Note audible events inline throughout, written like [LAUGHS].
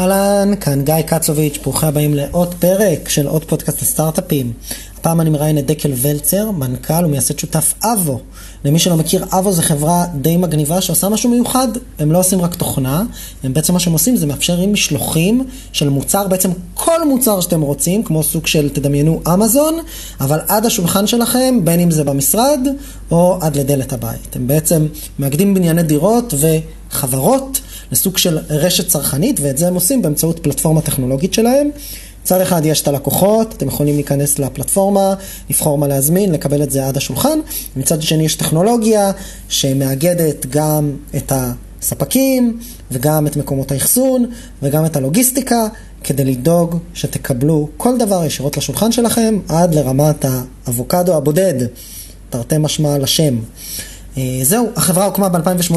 אהלן, כאן גיא קצוביץ', ברוכים הבאים לעוד פרק של עוד פודקאסט לסטארט-אפים. הפעם אני מראיין את דקל ולצר, מנכ"ל ומייסד שותף אבו. למי שלא מכיר, אבו זה חברה די מגניבה שעושה משהו מיוחד. הם לא עושים רק תוכנה, הם בעצם מה שהם עושים זה מאפשרים משלוחים של מוצר, בעצם כל מוצר שאתם רוצים, כמו סוג של, תדמיינו, אמזון, אבל עד השולחן שלכם, בין אם זה במשרד או עד לדלת הבית. הם בעצם מאגדים בנייני דירות וחברות. לסוג של רשת צרכנית, ואת זה הם עושים באמצעות פלטפורמה טכנולוגית שלהם. מצד אחד יש את הלקוחות, אתם יכולים להיכנס לפלטפורמה, לבחור מה להזמין, לקבל את זה עד השולחן. מצד שני יש טכנולוגיה שמאגדת גם את הספקים וגם את מקומות האחסון וגם את הלוגיסטיקה, כדי לדאוג שתקבלו כל דבר ישירות לשולחן שלכם עד לרמת האבוקדו הבודד, תרתי משמע לשם. אה, זהו, החברה הוקמה ב-2018,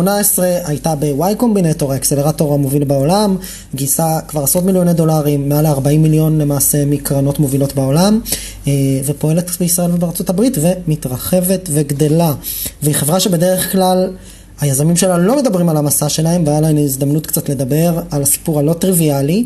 הייתה ב-Y Combinator, האקסלרטור המוביל בעולם, גייסה כבר עשרות מיליוני דולרים, מעל ל-40 מיליון למעשה מקרנות מובילות בעולם, אה, ופועלת בישראל ובארצות הברית, ומתרחבת וגדלה. והיא חברה שבדרך כלל... היזמים שלה לא מדברים על המסע שלהם, והיה להם הזדמנות קצת לדבר על הסיפור הלא טריוויאלי,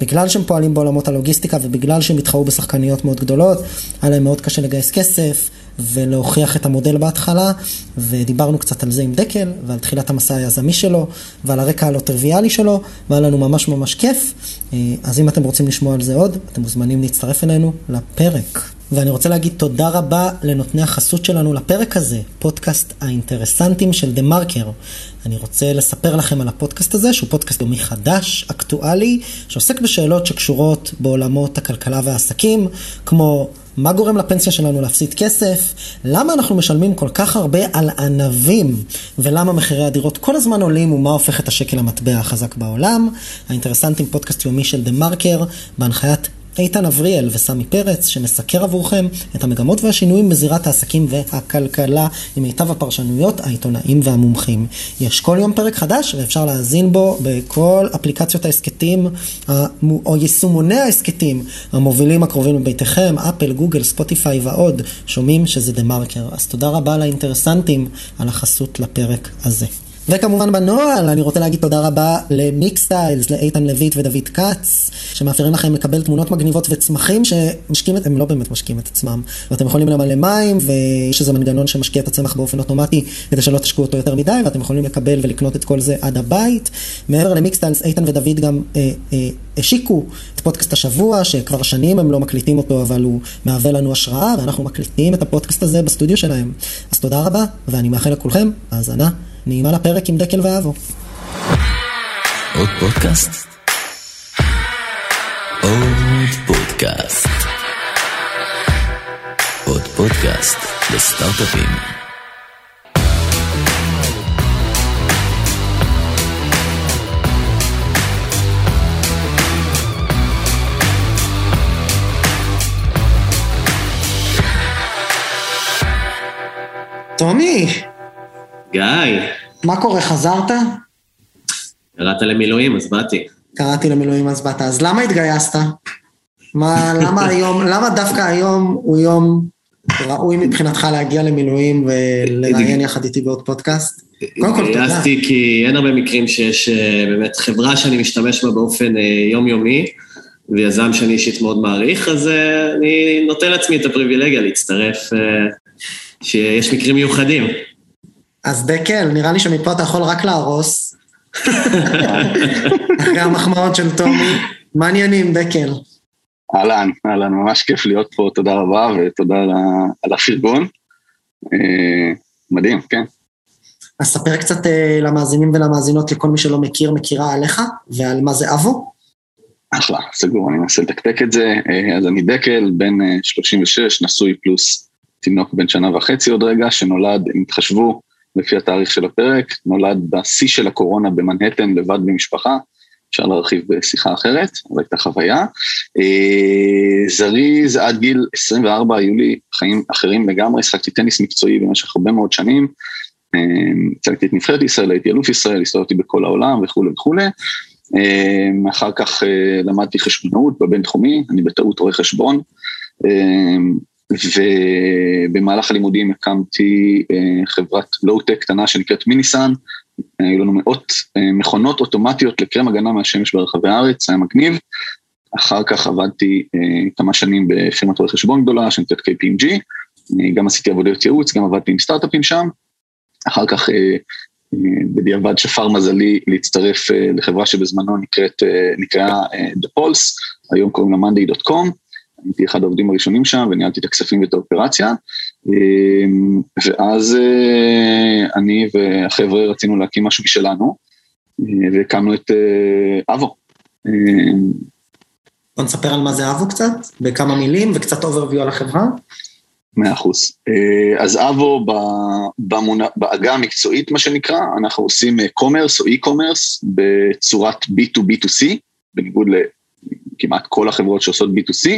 בגלל שהם פועלים בעולמות הלוגיסטיקה ובגלל שהם התחרו בשחקניות מאוד גדולות, היה להם מאוד קשה לגייס כסף, ולהוכיח את המודל בהתחלה, ודיברנו קצת על זה עם דקל, ועל תחילת המסע היזמי שלו, ועל הרקע הלא טריוויאלי שלו, והיה לנו ממש ממש כיף. אה, אז אם אתם רוצים לשמוע על זה עוד, אתם מוזמנים להצטרף אלינו לפרק. ואני רוצה להגיד תודה רבה לנותני החסות שלנו לפרק הזה, פודקאסט האינטרסנטים של דה מרקר. אני רוצה לספר לכם על הפודקאסט הזה, שהוא פודקאסט יומי חדש, אקטואלי, שעוסק בשאלות שקשורות בעולמות הכלכלה והעסקים, כמו מה גורם לפנסיה שלנו להפסיד כסף? למה אנחנו משלמים כל כך הרבה על ענבים? ולמה מחירי הדירות כל הזמן עולים ומה הופך את השקל המטבע החזק בעולם? האינטרסנטים פודקאסט יומי של דה מרקר, בהנחיית איתן אבריאל וסמי פרץ, שמסקר עבורכם את המגמות והשינויים בזירת העסקים והכלכלה עם מיטב הפרשנויות, העיתונאים והמומחים. יש כל יום פרק חדש ואפשר להאזין בו בכל אפליקציות ההסכתים או יישומוני ההסכתים המובילים הקרובים לביתכם, אפל, גוגל, ספוטיפיי ועוד, שומעים שזה דה מרקר. אז תודה רבה לאינטרסנטים על החסות לפרק הזה. וכמובן בנוהל, אני רוצה להגיד תודה רבה למיקסטיילס, לאיתן לויט ודוד כץ, שמאפשרים לכם לקבל תמונות מגניבות וצמחים שמשקים את, הם לא באמת משקים את עצמם. ואתם יכולים למלא מים, ויש איזה מנגנון שמשקיע את הצמח באופן אוטומטי, כדי שלא תשקעו אותו יותר מדי, ואתם יכולים לקבל ולקנות את כל זה עד הבית. מעבר למיקסטיילס, איתן ודוד גם אה, אה, השיקו את פודקאסט השבוע, שכבר שנים הם לא מקליטים אותו, אבל הוא מהווה לנו השראה, ואנחנו מקליטים את הפודקאסט הזה בסטודיו שלהם. אז תודה רבה, ואני מאחל לכולכם האזנה נעימה לפרק עם דקל ואבו. עוד פודקאסט? עוד פודקאסט. עוד פודקאסט לסטארט-אפים. טומי! גיא. מה קורה, חזרת? קראת למילואים, אז באתי. קראתי למילואים, אז באת. אז למה התגייסת? מה, למה היום, למה דווקא היום הוא יום ראוי מבחינתך להגיע למילואים ולראיין יחד איתי בעוד פודקאסט? קודם כל, תודה. התגייסתי כי אין הרבה מקרים שיש אה, באמת חברה שאני משתמש בה באופן אה, יומיומי, ויזם שאני אישית מאוד מעריך, אז אה, אני נותן לעצמי את הפריבילגיה להצטרף, שיש מקרים מיוחדים. אז דקל, נראה לי שמפה אתה יכול רק להרוס. אחרי המחמאות של טומי. מעניינים, דקל. אהלן, אהלן, ממש כיף להיות פה, תודה רבה ותודה על הפרגון. אה, מדהים, כן. אז ספר קצת אה, למאזינים ולמאזינות, לכל מי שלא מכיר, מכירה עליך ועל מה זה אבו. אחלה, סגור, אני אנסה לתקתק את זה. אה, אז אני דקל, בן 36, נשוי פלוס תינוק בן שנה וחצי עוד רגע, שנולד, אם תחשבו, לפי התאריך של הפרק, נולד בשיא של הקורונה במנהטן לבד במשפחה, אפשר להרחיב בשיחה אחרת, זו הייתה חוויה. אה, זריז עד גיל 24 היו לי חיים אחרים לגמרי, שחקתי טניס מקצועי במשך הרבה מאוד שנים, הצגתי אה, את נבחרת ישראל, הייתי אלוף ישראל, הסתובבתי בכל העולם וכולי וכולי. אה, אחר כך למדתי חשבונאות בבינתחומי, אני בטעות רואה חשבון. ובמהלך הלימודים הקמתי אה, חברת לואו-טק קטנה שנקראת מיניסן, היו לנו מאות אה, מכונות אוטומטיות לקרם הגנה מהשמש ברחבי הארץ, היה מגניב. אחר כך עבדתי אה, כמה שנים בפירמת רואי חשבון גדולה שנקראת KPMG, אה, גם עשיתי עבודות ייעוץ, גם עבדתי עם סטארט-אפים שם. אחר כך אה, אה, בדיעבד שפר מזלי להצטרף אה, לחברה שבזמנו נקראת, אה, נקראה אה, The Pulse, היום קוראים לה monday.com. הייתי אחד העובדים הראשונים שם וניהלתי את הכספים ואת האופרציה. אה, ואז אה, אני והחבר'ה רצינו להקים משהו משלנו, אה, והקמנו את אה, אבו. אה, בוא נספר על מה זה אבו קצת, בכמה מילים וקצת overview על החברה. מאה אחוז. אז אבו. בעגה המקצועית, מה שנקרא, אנחנו עושים commerce או e-commerce בצורת B2B2C, בניגוד לכמעט כל החברות שעושות B2C.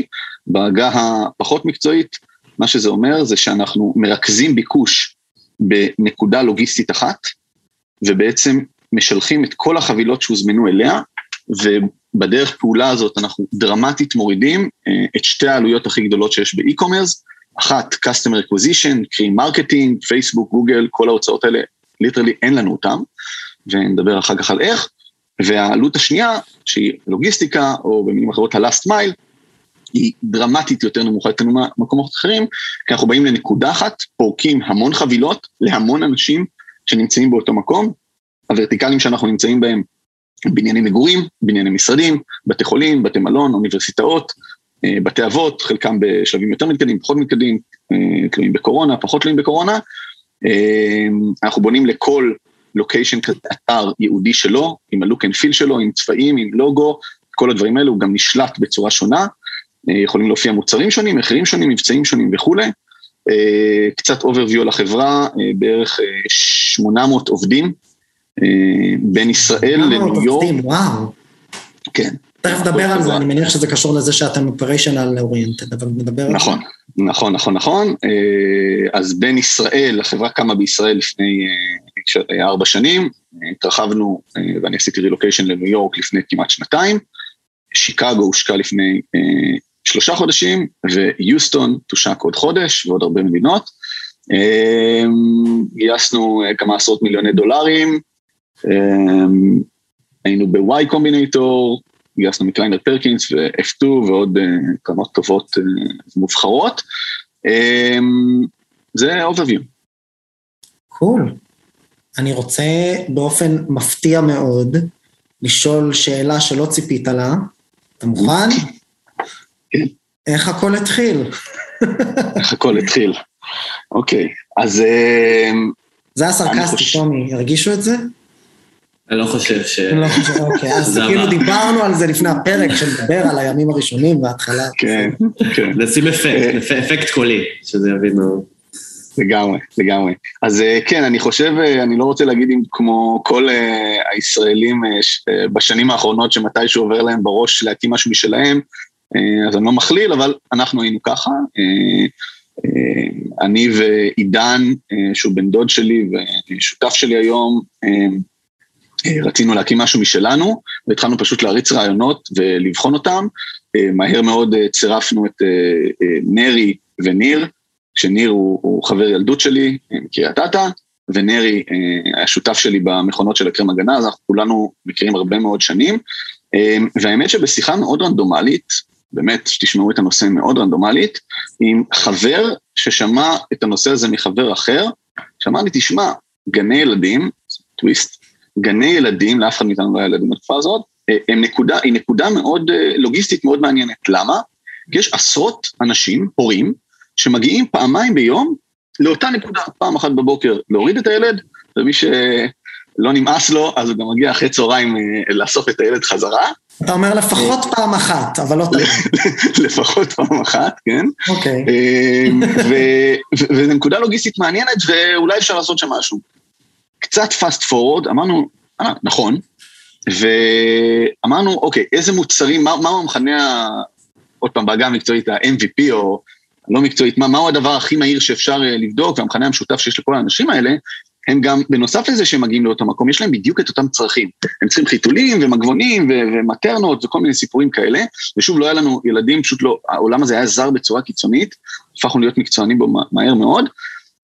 בעגה הפחות מקצועית, מה שזה אומר זה שאנחנו מרכזים ביקוש בנקודה לוגיסטית אחת, ובעצם משלחים את כל החבילות שהוזמנו אליה, ובדרך פעולה הזאת אנחנו דרמטית מורידים אה, את שתי העלויות הכי גדולות שיש ב e-commerce, אחת, customer acquisition, קרי marketing, פייסבוק, גוגל, כל ההוצאות האלה, literally אין לנו אותם, ונדבר אחר כך על איך, והעלות השנייה, שהיא לוגיסטיקה, או במילים אחרות ה-last mile, היא דרמטית יותר נמוכה יותר ממקומות אחרים, כי אנחנו באים לנקודה אחת, פורקים המון חבילות להמון אנשים שנמצאים באותו מקום, הוורטיקלים שאנחנו נמצאים בהם, בנייני מגורים, בנייני משרדים, בתי חולים, בתי מלון, אוניברסיטאות, אה, בתי אבות, חלקם בשלבים יותר מתקדמים, פחות מתקדמים, אה, תלויים בקורונה, פחות תלויים בקורונה. אה, אנחנו בונים לכל location אתר ייעודי שלו, עם ה look and feel שלו, עם צבעים, עם לוגו, כל הדברים האלו, הוא גם נשלט בצורה שונה. יכולים להופיע מוצרים שונים, מחירים שונים, מבצעים שונים וכולי. קצת overview על החברה, בערך 800 עובדים, בין ישראל לניו יורק. עובדים, וואו. כן. תכף נדבר על זה, אני מניח שזה קשור לזה שאתם operational oriented, אבל נדבר על זה. נכון, נכון, נכון, נכון. אז בין ישראל, החברה קמה בישראל לפני ארבע שנים, התרחבנו ואני עשיתי רילוקיישן לניו יורק לפני כמעט שנתיים, שיקגו הושקע לפני שלושה חודשים, ויוסטון תושק עוד חודש ועוד הרבה מדינות. גייסנו כמה עשרות מיליוני דולרים, היינו בוואי קומבינטור, גייסנו מקליינר פרקינס ו-F2 ועוד קרנות טובות uh, מובחרות. Um, זה overview. קול. אני רוצה באופן מפתיע מאוד לשאול שאלה שלא ציפית לה. אתה מוכן? כן. איך הכל התחיל? איך הכל התחיל. אוקיי, אז... זה היה סרקסטי, טומי, הרגישו את זה? אני לא חושב ש... אני לא חושב, אוקיי, אז כאילו דיברנו על זה לפני הפרק, שנדבר על הימים הראשונים וההתחלה. כן, כן. נשים אפקט, אפקט קולי, שזה יבין מאוד. לגמרי, לגמרי. אז כן, אני חושב, אני לא רוצה להגיד אם כמו כל הישראלים בשנים האחרונות שמתישהו עובר להם בראש להקים משהו משלהם, אז אני לא מכליל, אבל אנחנו היינו ככה. אני ועידן, שהוא בן דוד שלי ושותף שלי היום, רצינו להקים משהו משלנו, והתחלנו פשוט להריץ רעיונות ולבחון אותם. מהר מאוד צירפנו את נרי וניר, שניר הוא, הוא חבר ילדות שלי מקריית אתא, ונרי היה שותף שלי במכונות של הקרם הגנה, אז אנחנו כולנו מכירים הרבה מאוד שנים. והאמת שבשיחה מאוד רנדומלית, באמת, שתשמעו את הנושא מאוד רנדומלית, עם חבר ששמע את הנושא הזה מחבר אחר, שאמר לי, תשמע, גני ילדים, טוויסט, גני ילדים, לאף אחד מאיתנו לא היה ילדים בתקופה הזאת, הם נקודה, היא נקודה מאוד לוגיסטית מאוד מעניינת. למה? כי יש עשרות אנשים, הורים, שמגיעים פעמיים ביום לאותה נקודה, פעם אחת בבוקר להוריד את הילד, ומי שלא נמאס לו, אז הוא גם מגיע אחרי צהריים לאסוף את הילד חזרה. אתה אומר לפחות פעם אחת, אבל לא תמיד. [LAUGHS] לפחות פעם אחת, כן. אוקיי. וזו נקודה לוגיסטית מעניינת, ואולי אפשר לעשות שם משהו. קצת fast forward, אמרנו, אה, נכון, ואמרנו, אוקיי, איזה מוצרים, מה, מהו המכנה, עוד פעם, בעגה המקצועית, ה-MVP או לא מקצועית, מה, מהו הדבר הכי מהיר שאפשר לבדוק, והמכנה המשותף שיש לכל האנשים האלה, הם גם, בנוסף לזה שהם מגיעים לאותו מקום, יש להם בדיוק את אותם צרכים. הם צריכים חיתולים ומגבונים ומטרנות וכל מיני סיפורים כאלה, ושוב, לא היה לנו ילדים, פשוט לא, העולם הזה היה זר בצורה קיצונית, הפכנו להיות מקצוענים בו מהר מאוד,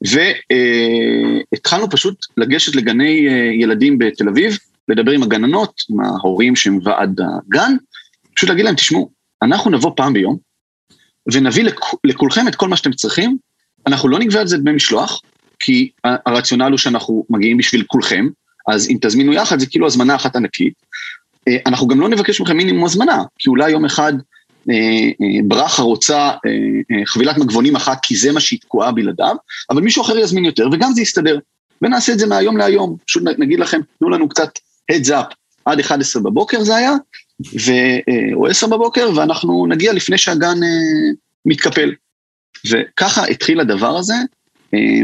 והתחלנו פשוט לגשת לגני אה, ילדים בתל אביב, לדבר עם הגננות, עם ההורים שהם ועד הגן, פשוט להגיד להם, תשמעו, אנחנו נבוא פעם ביום, ונביא לכ, לכולכם את כל מה שאתם צריכים, אנחנו לא נגבה על זה דמי משלוח, כי הרציונל הוא שאנחנו מגיעים בשביל כולכם, אז אם תזמינו יחד זה כאילו הזמנה אחת ענקית. אה, אנחנו גם לא נבקש מכם מינימום הזמנה, כי אולי יום אחד ברכה רוצה חבילת מגבונים אחת כי זה מה שהיא תקועה בלעדיו, אבל מישהו אחר יזמין יותר וגם זה יסתדר. ונעשה את זה מהיום להיום, פשוט נגיד לכם, תנו לנו קצת heads up, עד 11 בבוקר זה היה, ו, או 10 בבוקר, ואנחנו נגיע לפני שהגן מתקפל. וככה התחיל הדבר הזה,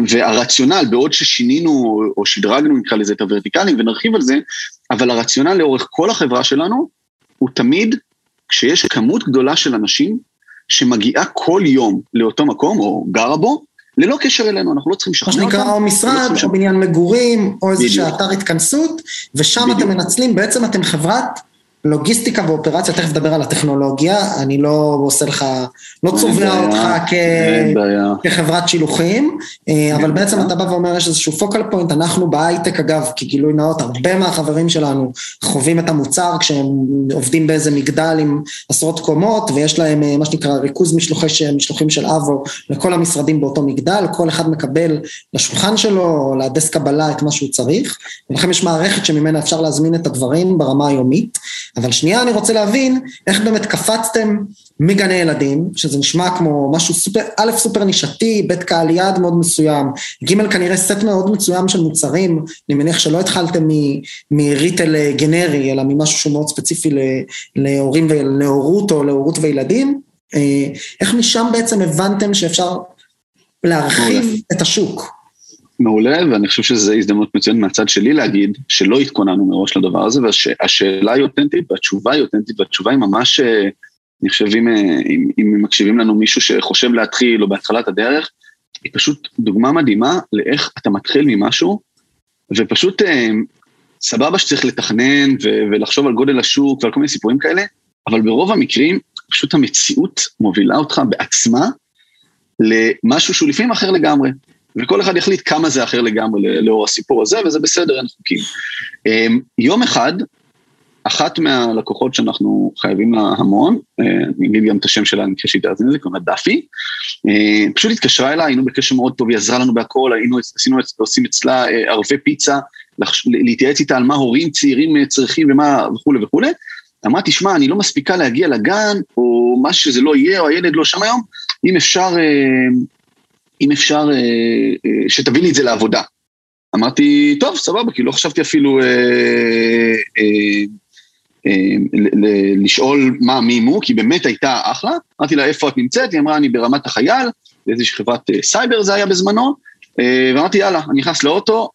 והרציונל, בעוד ששינינו או שדרגנו נקרא לזה את הוורטיקלים ונרחיב על זה, אבל הרציונל לאורך כל החברה שלנו הוא תמיד כשיש כמות גדולה של אנשים שמגיעה כל יום לאותו מקום או גרה בו, ללא קשר אלינו, אנחנו לא צריכים לשכנע אותם. מה שנקרא או לא משרד, או בניין מגורים, או איזשהו אתר התכנסות, ושם אתם מנצלים, בעצם אתם חברת לוגיסטיקה ואופרציה, תכף נדבר על הטכנולוגיה, אני לא עושה לך, לא צובע אותך כ... כחברת שילוחים, אה, אבל בעצם אתה בא ואומר, יש איזשהו פוקל פוינט, אנחנו בהייטק אגב, כגילוי נאות, הרבה מהחברים שלנו חווים את המוצר כשהם עובדים באיזה מגדל עם עשרות קומות, ויש להם אה, מה שנקרא ריכוז משלוחי, משלוחים של אבו לכל המשרדים באותו מגדל, כל אחד מקבל לשולחן שלו, או לדסק קבלה את מה שהוא צריך, ולכן יש מערכת שממנה אפשר להזמין את הדברים ברמה היומית. אבל שנייה אני רוצה להבין איך באמת קפצתם מגני ילדים, שזה נשמע כמו משהו סופר, א', סופר נישתי, ב', קהל יעד מאוד מסוים, ג', כנראה סט מאוד מצוים של מוצרים, אני מניח שלא התחלתם מריטל גנרי, אלא ממשהו שהוא מאוד ספציפי להורים ולהורות או להורות וילדים. אה, איך משם בעצם הבנתם שאפשר להרחיב את השוק? מעולה, ואני חושב שזו הזדמנות מצוינת מהצד שלי להגיד שלא התכוננו מראש לדבר הזה, והשאלה היא אותנטית והתשובה היא אותנטית, והתשובה היא ממש, אה, אני חושב אם, אה, אם, אם מקשיבים לנו מישהו שחושב להתחיל או בהתחלת הדרך, היא פשוט דוגמה מדהימה לאיך אתה מתחיל ממשהו, ופשוט אה, סבבה שצריך לתכנן ו- ולחשוב על גודל השוק ועל כל מיני סיפורים כאלה, אבל ברוב המקרים פשוט המציאות מובילה אותך בעצמה למשהו שהוא לפעמים אחר לגמרי. וכל אחד יחליט כמה זה אחר לגמרי לאור הסיפור הזה, וזה בסדר, אין חוקים. אמ, יום אחד, אחת מהלקוחות שאנחנו חייבים לה המון, אה, אני אגיד גם את השם שלה, אני חושב שהיא תאזין לזה, קוראים לה דאפי, אה, פשוט התקשרה אליי, היינו בקשר מאוד טוב, היא עזרה לנו בהכל, היינו, עשינו, עושים אצלה אה, ערבי פיצה, להתייעץ איתה על מה הורים צעירים צריכים ומה וכולי וכולי. אמרה, תשמע, אני לא מספיקה להגיע לגן, או מה שזה לא יהיה, או הילד לא שם היום, אם אפשר אם אפשר אה, אה, שתביא לי את זה לעבודה. אמרתי, טוב, סבבה, כי לא חשבתי אפילו אה, לשאול מה, מי מו, כי באמת הייתה אחלה. אמרתי לה, איפה את נמצאת? היא אמרה, אני ברמת החייל, באיזושהי חברת סייבר זה היה בזמנו. ואמרתי, יאללה, אני נכנס לאוטו,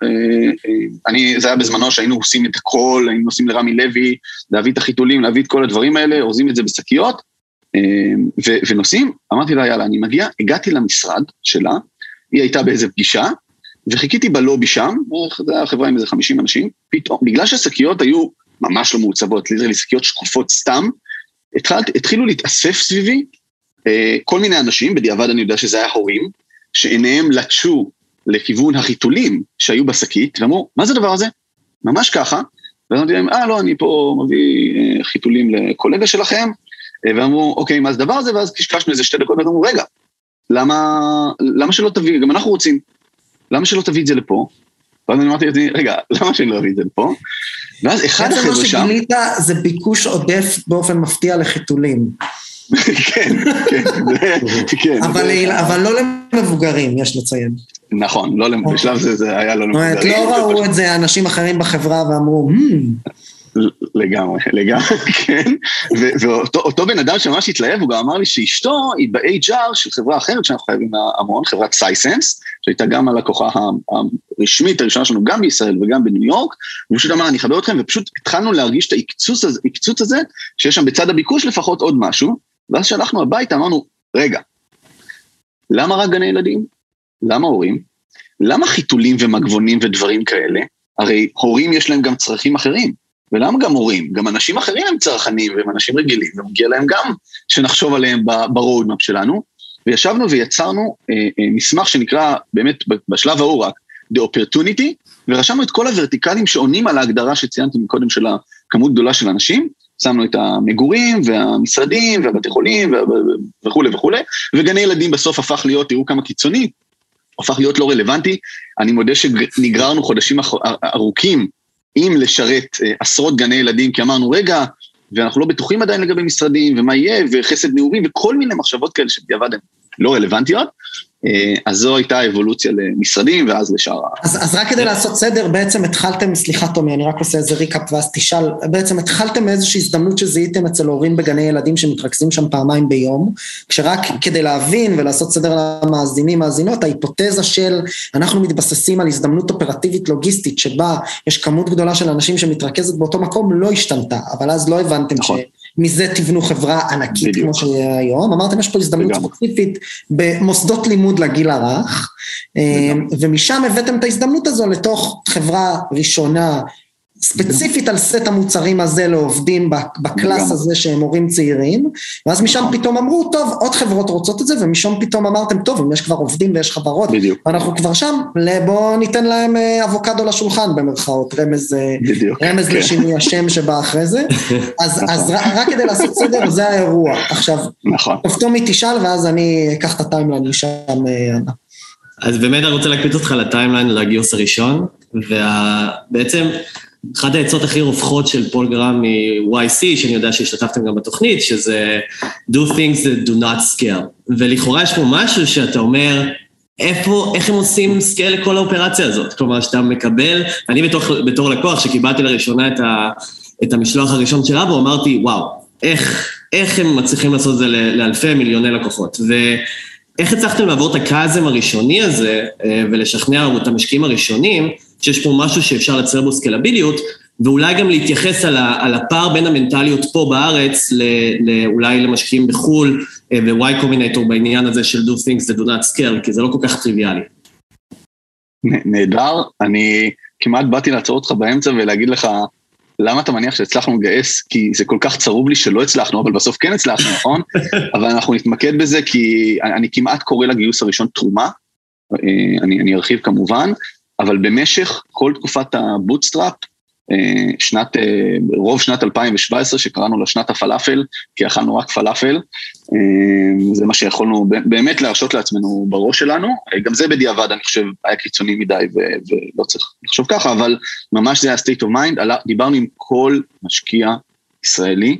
אני, זה היה בזמנו שהיינו עושים את הכל, היינו עושים לרמי לוי, להביא את החיתולים, להביא את כל הדברים האלה, אורזים את זה בשקיות, ו- ונוסעים, אמרתי לה, יאללה, אני מגיע, הגעתי למשרד שלה, היא הייתה באיזה פגישה, וחיכיתי בלובי שם, זה היה חברה עם איזה 50 אנשים, פתאום, בגלל שהשקיות היו ממש לא מעוצבות, ליטרלי שקיות שקופות סתם, התחל, התחילו להתאסף סביבי אה, כל מיני אנשים, בדיעבד אני יודע שזה היה הורים, שעיניהם לטשו לכיוון החיתולים שהיו בשקית, ואמרו, מה זה הדבר הזה? ממש ככה, ואז אמרתי להם, אה, לא, אני פה מביא אה, חיתולים לקולגה שלכם, ואמרו, אוקיי, מה זה הדבר הזה? ואז קשקשנו איזה שתי דקות, ואמרו, רגע, למה, למה שלא תביא, גם אנחנו רוצים, למה שלא תביא את זה לפה? ואז אני אמרתי לעצמי, רגע, למה שאני לא אביא את זה לפה? ואז אחד החבר'ה שם... בעצם מה שגילית זה ביקוש עודף באופן מפתיע לחיתולים. [LAUGHS] כן, כן, כן. אבל לא למבוגרים, יש לציין. נכון, לא בשלב זה זה היה לא למבוגרים. לא ראו את זה אנשים אחרים בחברה ואמרו, hmm, לגמרי, לגמרי, [LAUGHS] כן. ואותו בן אדם שממש התלהב, הוא גם אמר לי שאשתו היא ב-HR של חברה אחרת שאנחנו חייבים המון, חברת סייסנס, שהייתה גם הלקוחה הרשמית הראשונה שלנו, גם בישראל וגם בניו יורק, והוא פשוט אמר, אני אחבר אתכם, ופשוט התחלנו להרגיש את ההקצוץ הזה, שיש שם בצד הביקוש לפחות עוד משהו, ואז כשהלכנו הביתה אמרנו, רגע, למה רק גני ילדים? למה הורים? למה חיתולים ומגבונים ודברים כאלה? הרי הורים יש להם גם צרכים אחרים. ולמה גם הורים? גם אנשים אחרים הם צרכנים והם אנשים רגילים, ומגיע להם גם שנחשוב עליהם ברודמפ שלנו. וישבנו ויצרנו אה, אה, מסמך שנקרא, באמת בשלב ההוא רק, The Opportunity, ורשמנו את כל הוורטיקלים שעונים על ההגדרה שציינתי מקודם של הכמות גדולה של אנשים, שמנו את המגורים והמשרדים והבתי חולים וכולי וכולי, וגני ילדים בסוף הפך להיות, תראו כמה קיצוני, הפך להיות לא רלוונטי. אני מודה שנגררנו חודשים ארוכים עם לשרת אה, עשרות גני ילדים, כי אמרנו, רגע, ואנחנו לא בטוחים עדיין לגבי משרדים, ומה יהיה, וחסד נעורים, וכל מיני מחשבות כאלה שבדיעבד הן לא רלוונטיות. אה, אז זו הייתה האבולוציה למשרדים ואז לשאר ה... אז, אז רק כדי לעשות סדר, בעצם התחלתם, סליחה תומי, אני רק עושה איזה ריקאפ ואז תשאל, בעצם התחלתם מאיזושהי הזדמנות שזיהיתם אצל הורים בגני ילדים שמתרכזים שם פעמיים ביום, כשרק כדי להבין ולעשות סדר למאזינים, מאזינות, ההיפותזה של אנחנו מתבססים על הזדמנות אופרטיבית לוגיסטית שבה יש כמות גדולה של אנשים שמתרכזת באותו מקום לא השתנתה, אבל אז לא הבנתם נכון. ש... מזה תבנו חברה ענקית בדיוק. כמו שיהיה היום. אמרתם יש פה הזדמנות ספציפית במוסדות לימוד לגיל הרך, בדיוק. אה, ומשם הבאתם את ההזדמנות הזו לתוך חברה ראשונה ספציפית על סט המוצרים הזה לעובדים בקלאס הזה שהם הורים צעירים, ואז משם פתאום אמרו, טוב, עוד חברות רוצות את זה, ומשם פתאום אמרתם, טוב, אם יש כבר עובדים ויש חברות, בדיוק. ואנחנו כבר שם, בואו ניתן להם אה, אבוקדו לשולחן במרכאות, רמז, אה, בדיוק, רמז כן. לשינוי השם שבא אחרי זה. [LAUGHS] אז, נכון. אז רק כדי לעשות סדר, זה האירוע. עכשיו, נכון. טומי תשאל, ואז אני אקח את ה timeline משם. אה, אז באמת אני רוצה להקפיץ אותך ל timeline לגיוס הראשון, ובעצם אחת העצות הכי רווחות של פול גרהם מ-YC, שאני יודע שהשתתפתם גם בתוכנית, שזה do things that do not scale. ולכאורה יש פה משהו שאתה אומר, איפה, איך הם עושים scale לכל האופרציה הזאת? כלומר, שאתה מקבל, אני בתור, בתור לקוח שקיבלתי לראשונה את, ה, את המשלוח הראשון של אבו, אמרתי, וואו, איך, איך הם מצליחים לעשות את זה לאלפי מיליוני לקוחות? ואיך הצלחתם לעבור את הקאזם הראשוני הזה אה, ולשכנע את המשקיעים הראשונים שיש פה משהו שאפשר לצייר בו סקלביליות, ואולי גם להתייחס על, ה, על הפער בין המנטליות פה בארץ, ל, ל, אולי למשקיעים בחו"ל אה, ו-Y קומינטור בעניין הזה של do things that do not scale, כי זה לא כל כך טריוויאלי. נהדר, אני כמעט באתי לעצור אותך באמצע ולהגיד לך, למה אתה מניח שהצלחנו לגייס? כי זה כל כך צרוב לי שלא הצלחנו, אבל בסוף כן הצלחנו, נכון? [LAUGHS] אבל אנחנו נתמקד בזה כי אני כמעט קורא לגיוס הראשון תרומה, אה, אני, אני ארחיב כמובן, אבל במשך כל תקופת ה bootstrap, אה, שנת, אה, רוב שנת 2017 שקראנו לה שנת הפלאפל, כי אכלנו רק פלאפל, אה, זה מה שיכולנו באמת להרשות לעצמנו בראש שלנו, גם זה בדיעבד אני חושב היה קיצוני מדי ולא צריך לחשוב ככה, אבל ממש זה היה state of mind, דיברנו עם כל משקיע ישראלי,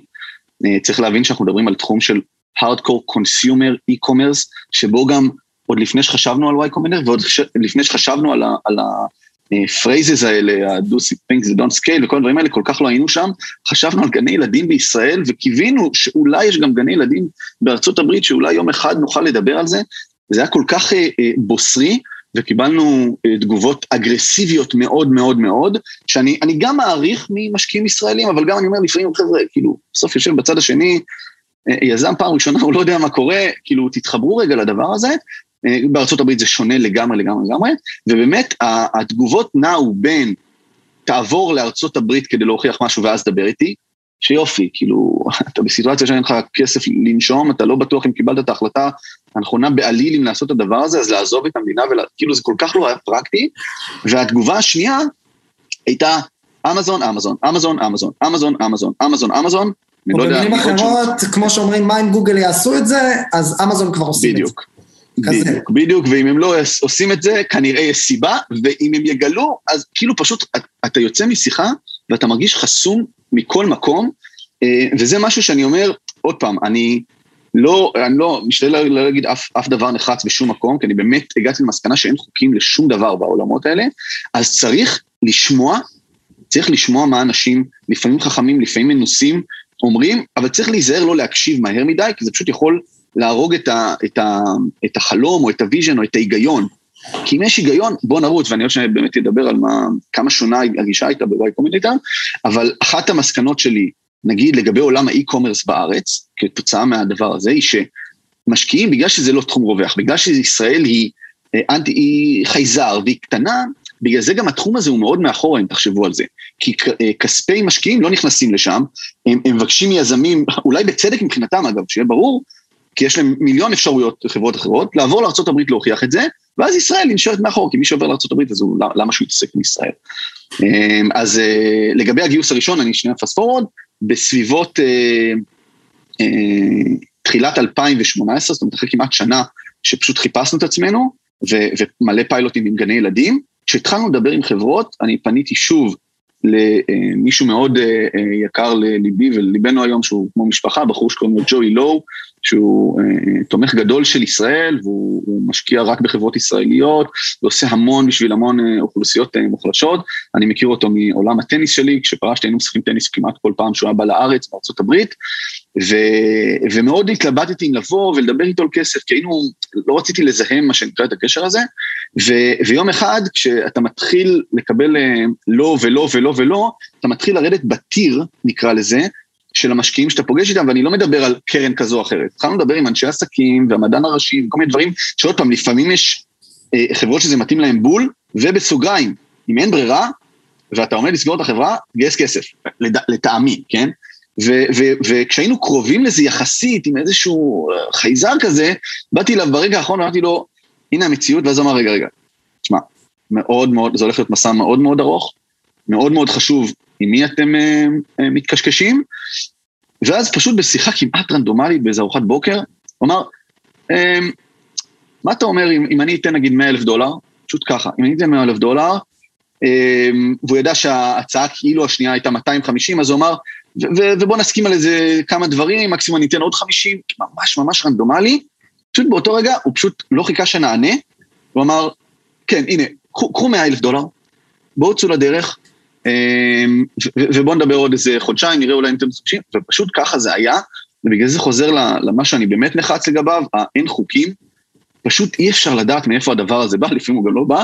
צריך להבין שאנחנו מדברים על תחום של hardcore consumer e-commerce, שבו גם עוד לפני שחשבנו על Y Combinator ועוד לפני שחשבנו על, ה, על ה phrases האלה, ה do things that don't scale וכל הדברים האלה, כל כך לא היינו שם. חשבנו על גני ילדים בישראל וקיווינו שאולי יש גם גני ילדים בארצות הברית, שאולי יום אחד נוכל לדבר על זה. זה היה כל כך אה, אה, בוסרי, וקיבלנו אה, תגובות אגרסיביות מאוד מאוד מאוד, שאני גם מעריך ממשקיעים ישראלים, אבל גם אני אומר לפעמים, חבר'ה, כאילו, בסוף יושב בצד השני, אה, יזם פעם ראשונה, הוא לא יודע מה קורה, כאילו, תתחברו רגע לדבר הזה, בארצות הברית זה שונה לגמרי לגמרי לגמרי, ובאמת התגובות נעו בין תעבור לארצות הברית כדי להוכיח משהו ואז דבר איתי, שיופי, כאילו, [LAUGHS] אתה בסיטואציה שאין לך כסף לנשום, אתה לא בטוח אם קיבלת את ההחלטה הנכונה בעליל אם לעשות את הדבר הזה, אז לעזוב את המדינה, וכאילו זה כל כך לא היה פרקטי, והתגובה השנייה הייתה אמזון, אמזון, אמזון, אמזון, אמזון, אמזון, אמזון, אמזון, אני לא יודע... במילים אחרות, כמו שאומרים, מה אם גוגל יעשו את זה, אז אמזון כבר עושים את זה. בדיוק. בדיוק, בדיוק, ואם הם לא עושים את זה, כנראה יש סיבה, ואם הם יגלו, אז כאילו פשוט אתה יוצא משיחה ואתה מרגיש חסום מכל מקום, אה, וזה משהו שאני אומר, עוד פעם, אני לא, אני לא, משתדל לא, לא להגיד אף, אף דבר נחרץ בשום מקום, כי אני באמת הגעתי למסקנה שאין חוקים לשום דבר בעולמות האלה, אז צריך לשמוע, צריך לשמוע מה אנשים, לפעמים חכמים, לפעמים מנוסים, אומרים, אבל צריך להיזהר לא להקשיב מהר מדי, כי זה פשוט יכול להרוג את, ה, את, ה, את החלום או את ה vision או את ההיגיון. כי אם יש היגיון, בוא נרוץ, ואני עוד שניה באמת אדבר על מה, כמה שונה הגישה הייתה בוואי קומדיטה, אבל אחת המסקנות שלי, נגיד לגבי עולם האי-קומרס בארץ, כתוצאה מהדבר הזה, היא שמשקיעים, בגלל שזה לא תחום רווח, בגלל שישראל היא, אה, אנטי, היא חייזר והיא קטנה, בגלל זה גם התחום הזה הוא מאוד מאחורה, אם תחשבו על זה. כי אה, כספי משקיעים לא נכנסים לשם, הם, הם מבקשים מיזמים, אולי בצדק מבחינתם אגב, שיהיה ברור, כי יש להם מיליון אפשרויות לחברות אחרות, לעבור לארה"ב להוכיח את זה, ואז ישראל נשארת מאחור, כי מי שעובר לארה"ב אז הוא, למה שהוא יתעסק עם ישראל? אמ, אז אה, לגבי הגיוס הראשון, אני שנייה פסט פורוורד, בסביבות אה, אה, תחילת 2018, זאת אומרת אחרי כמעט שנה שפשוט חיפשנו את עצמנו, ו- ומלא פיילוטים עם גני ילדים, כשהתחלנו לדבר עם חברות, אני פניתי שוב למישהו מאוד יקר לליבי ולליבנו היום, שהוא כמו משפחה, בחור שקוראים לו ג'וי לואו, שהוא אה, תומך גדול של ישראל, והוא משקיע רק בחברות ישראליות, ועושה המון בשביל המון אה, אוכלוסיות אה, מוחלשות. אני מכיר אותו מעולם הטניס שלי, כשפרשתי היינו משחקים טניס כמעט כל פעם שהוא היה בא לארץ, בארצות הברית, ו, ומאוד התלבטתי אם לבוא ולדבר איתו על כסף, כי היינו, לא רציתי לזהם מה שנקרא את הקשר הזה, ו, ויום אחד כשאתה מתחיל לקבל לא ולא ולא ולא, אתה מתחיל לרדת בטיר, נקרא לזה, של המשקיעים שאתה פוגש איתם, ואני לא מדבר על קרן כזו או אחרת. התחלנו לדבר עם אנשי עסקים והמדען הראשי וכל מיני דברים, שעוד פעם, לפעמים יש אה, חברות שזה מתאים להם בול, ובסוגריים, אם אין ברירה, ואתה עומד לסגור את החברה, גייס כסף, לד... לטעמי, כן? וכשהיינו קרובים לזה יחסית, עם איזשהו אה, חייזר כזה, באתי אליו ברגע האחרון, אמרתי לו, הנה המציאות, ואז אמר, רגע, רגע, תשמע, מאוד מאוד, זה הולך להיות מסע מאוד מאוד ארוך, מאוד מאוד חשוב עם מי אתם אה, אה, מתקשקשים, ואז פשוט בשיחה כמעט רנדומלית באיזה ארוחת בוקר, הוא אמר, אה, מה אתה אומר אם, אם אני אתן נגיד 100 אלף דולר, פשוט ככה, אם אני אתן 100 אלף דולר, אה, והוא ידע שההצעה כאילו השנייה הייתה 250, אז הוא אמר, ובוא נסכים על איזה כמה דברים, מקסימום אני אתן עוד 50, ממש ממש רנדומלי, פשוט באותו רגע הוא פשוט לא חיכה שנענה, הוא אמר, כן, הנה, קחו 100 אלף דולר, בואו צאו לדרך, אמ, ובואו נדבר עוד איזה חודשיים, נראה אולי אם אתם מבקשים, ופשוט ככה זה היה, ובגלל זה חוזר למה שאני באמת נחרץ לגביו, האין חוקים, פשוט אי אפשר לדעת מאיפה הדבר הזה בא, לפעמים הוא גם לא בא,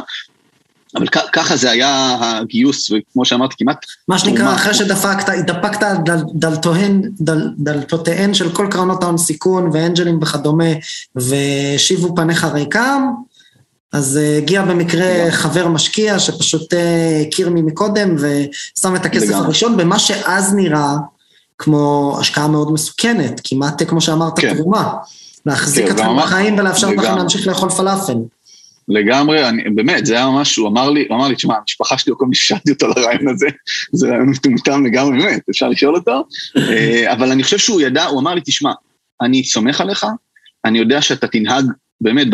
אבל ככה זה היה הגיוס, וכמו שאמרתי, כמעט... מה שנקרא, אחרי שדפקת, התדפקת על דלתותיהן, דלתותיהן של כל קרנות ההון סיכון ואנג'לים וכדומה, והשיבו פניך ריקם, אז uh, הגיע במקרה חבר משקיע שפשוט uh, הכיר מי מקודם ושם את הכסף. הראשון במה שאז נראה כמו השקעה מאוד מסוכנת, כמעט כמו שאמרת כן. תרומה. להחזיק כן, אתכם בחיים ולאפשר לכם להמשיך לאכול פלאפל. לגמרי, אני, באמת, זה היה ממש, הוא אמר לי, הוא אמר לי, תשמע, המשפחה שלי, כל מי ששאלתי אותו לרעיון הזה, זה רעיון מטומטם לגמרי, באמת, אפשר לשאול אותו, אה, אבל אני חושב שהוא ידע, הוא אמר לי, תשמע, אני סומך עליך, אני יודע שאתה תנהג באמת,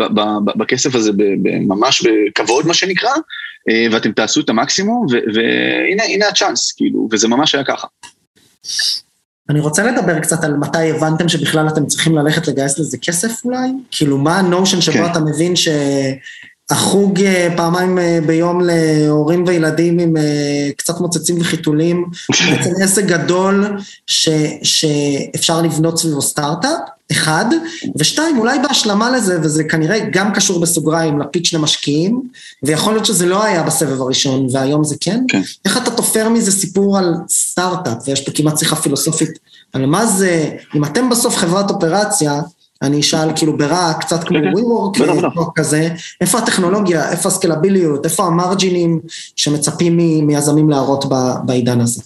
בכסף הזה ממש בכבוד, מה שנקרא, אה, ואתם תעשו את המקסימום, והנה הצ'אנס, כאילו, וזה ממש היה ככה. אני רוצה לדבר קצת על מתי הבנתם שבכלל אתם צריכים ללכת לגייס לזה כסף אולי? כאילו, מה הנושן שבו כן. אתה מבין שהחוג אה, פעמיים אה, ביום להורים וילדים עם קצת מוצצים וחיתולים, בעצם עסק גדול ש, שאפשר לבנות סביבו סטארט-אפ? אחד, ושתיים, אולי בהשלמה לזה, וזה כנראה גם קשור בסוגריים לפיץ' למשקיעים, ויכול להיות שזה לא היה בסבב הראשון, והיום זה כן. כן. איך אתה תופר מזה סיפור על סטארט-אפ, ויש פה כמעט שיחה פילוסופית על מה זה, אם אתם בסוף חברת אופרציה, אני אשאל כאילו ברע, קצת כמו WeWork כזה, איפה הטכנולוגיה, איפה הסקלביליות, איפה המרג'ינים שמצפים מיזמים להראות בעידן הזה?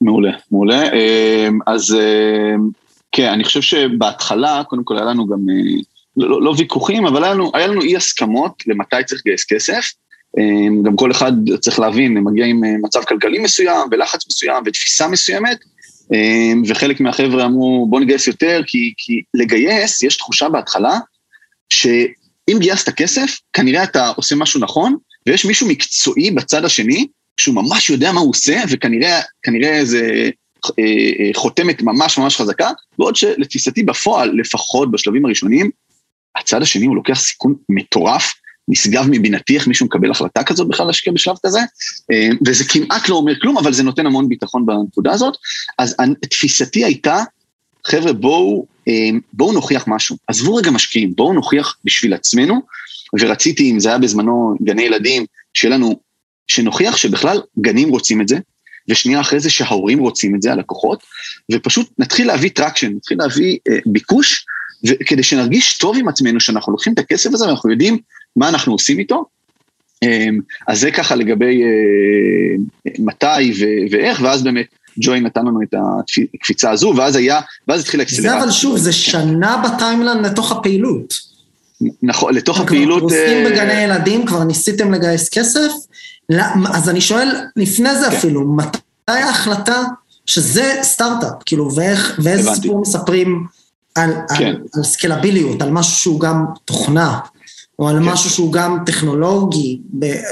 מעולה, מעולה. אמ, אז אמ, כן, אני חושב שבהתחלה, קודם כל היה לנו גם, אה, לא, לא, ויכוחים, אבל היה לנו, היה לנו אי הסכמות למתי צריך לגייס כסף. אה, גם כל אחד צריך להבין, מגיע עם אה, מצב כלכלי מסוים, ולחץ מסוים, ותפיסה מסוימת, וחלק מהחבר'ה אמרו, בוא נגייס יותר, כי, כי לגייס, יש תחושה בהתחלה, שאם גייסת כסף, כנראה אתה עושה משהו נכון, ויש מישהו מקצועי בצד השני, שהוא ממש יודע מה הוא עושה, וכנראה זה אה, אה, חותמת ממש ממש חזקה, בעוד שלתפיסתי בפועל, לפחות בשלבים הראשונים, הצד השני הוא לוקח סיכון מטורף, נשגב מבינתי איך מישהו מקבל החלטה כזאת בכלל להשקיע בשלב כזה, אה, וזה כמעט לא אומר כלום, אבל זה נותן המון ביטחון בנקודה הזאת. אז תפיסתי הייתה, חבר'ה, בואו, בואו נוכיח משהו. עזבו רגע משקיעים, בואו נוכיח בשביל עצמנו, ורציתי, אם זה היה בזמנו גני ילדים, שיהיה לנו, שנוכיח שבכלל גנים רוצים את זה, ושנייה אחרי זה שההורים רוצים את זה, הלקוחות, ופשוט נתחיל להביא traction, נתחיל להביא אה, ביקוש, כדי שנרגיש טוב עם עצמנו, שאנחנו לוקחים את הכסף הזה ואנחנו יודעים מה אנחנו עושים איתו. אה, אז זה ככה לגבי אה, מתי ו- ואיך, ואז באמת ג'וי נתן לנו את הקפיצה הזו, ואז היה, ואז התחילה אקסלרציה. זה אבל שוב, זה שנה בטיימלן לתוך הפעילות. נכון, לתוך הפעילות... כבר פרוסים בגני ילדים, כבר ניסיתם לגייס כסף, אז אני שואל, לפני זה כן. אפילו, מתי ההחלטה שזה סטארט-אפ, כאילו, ואיך, ואיזה סיפור מספרים על, כן. על, על סקלביליות, על משהו שהוא גם תוכנה, או על כן. משהו שהוא גם טכנולוגי.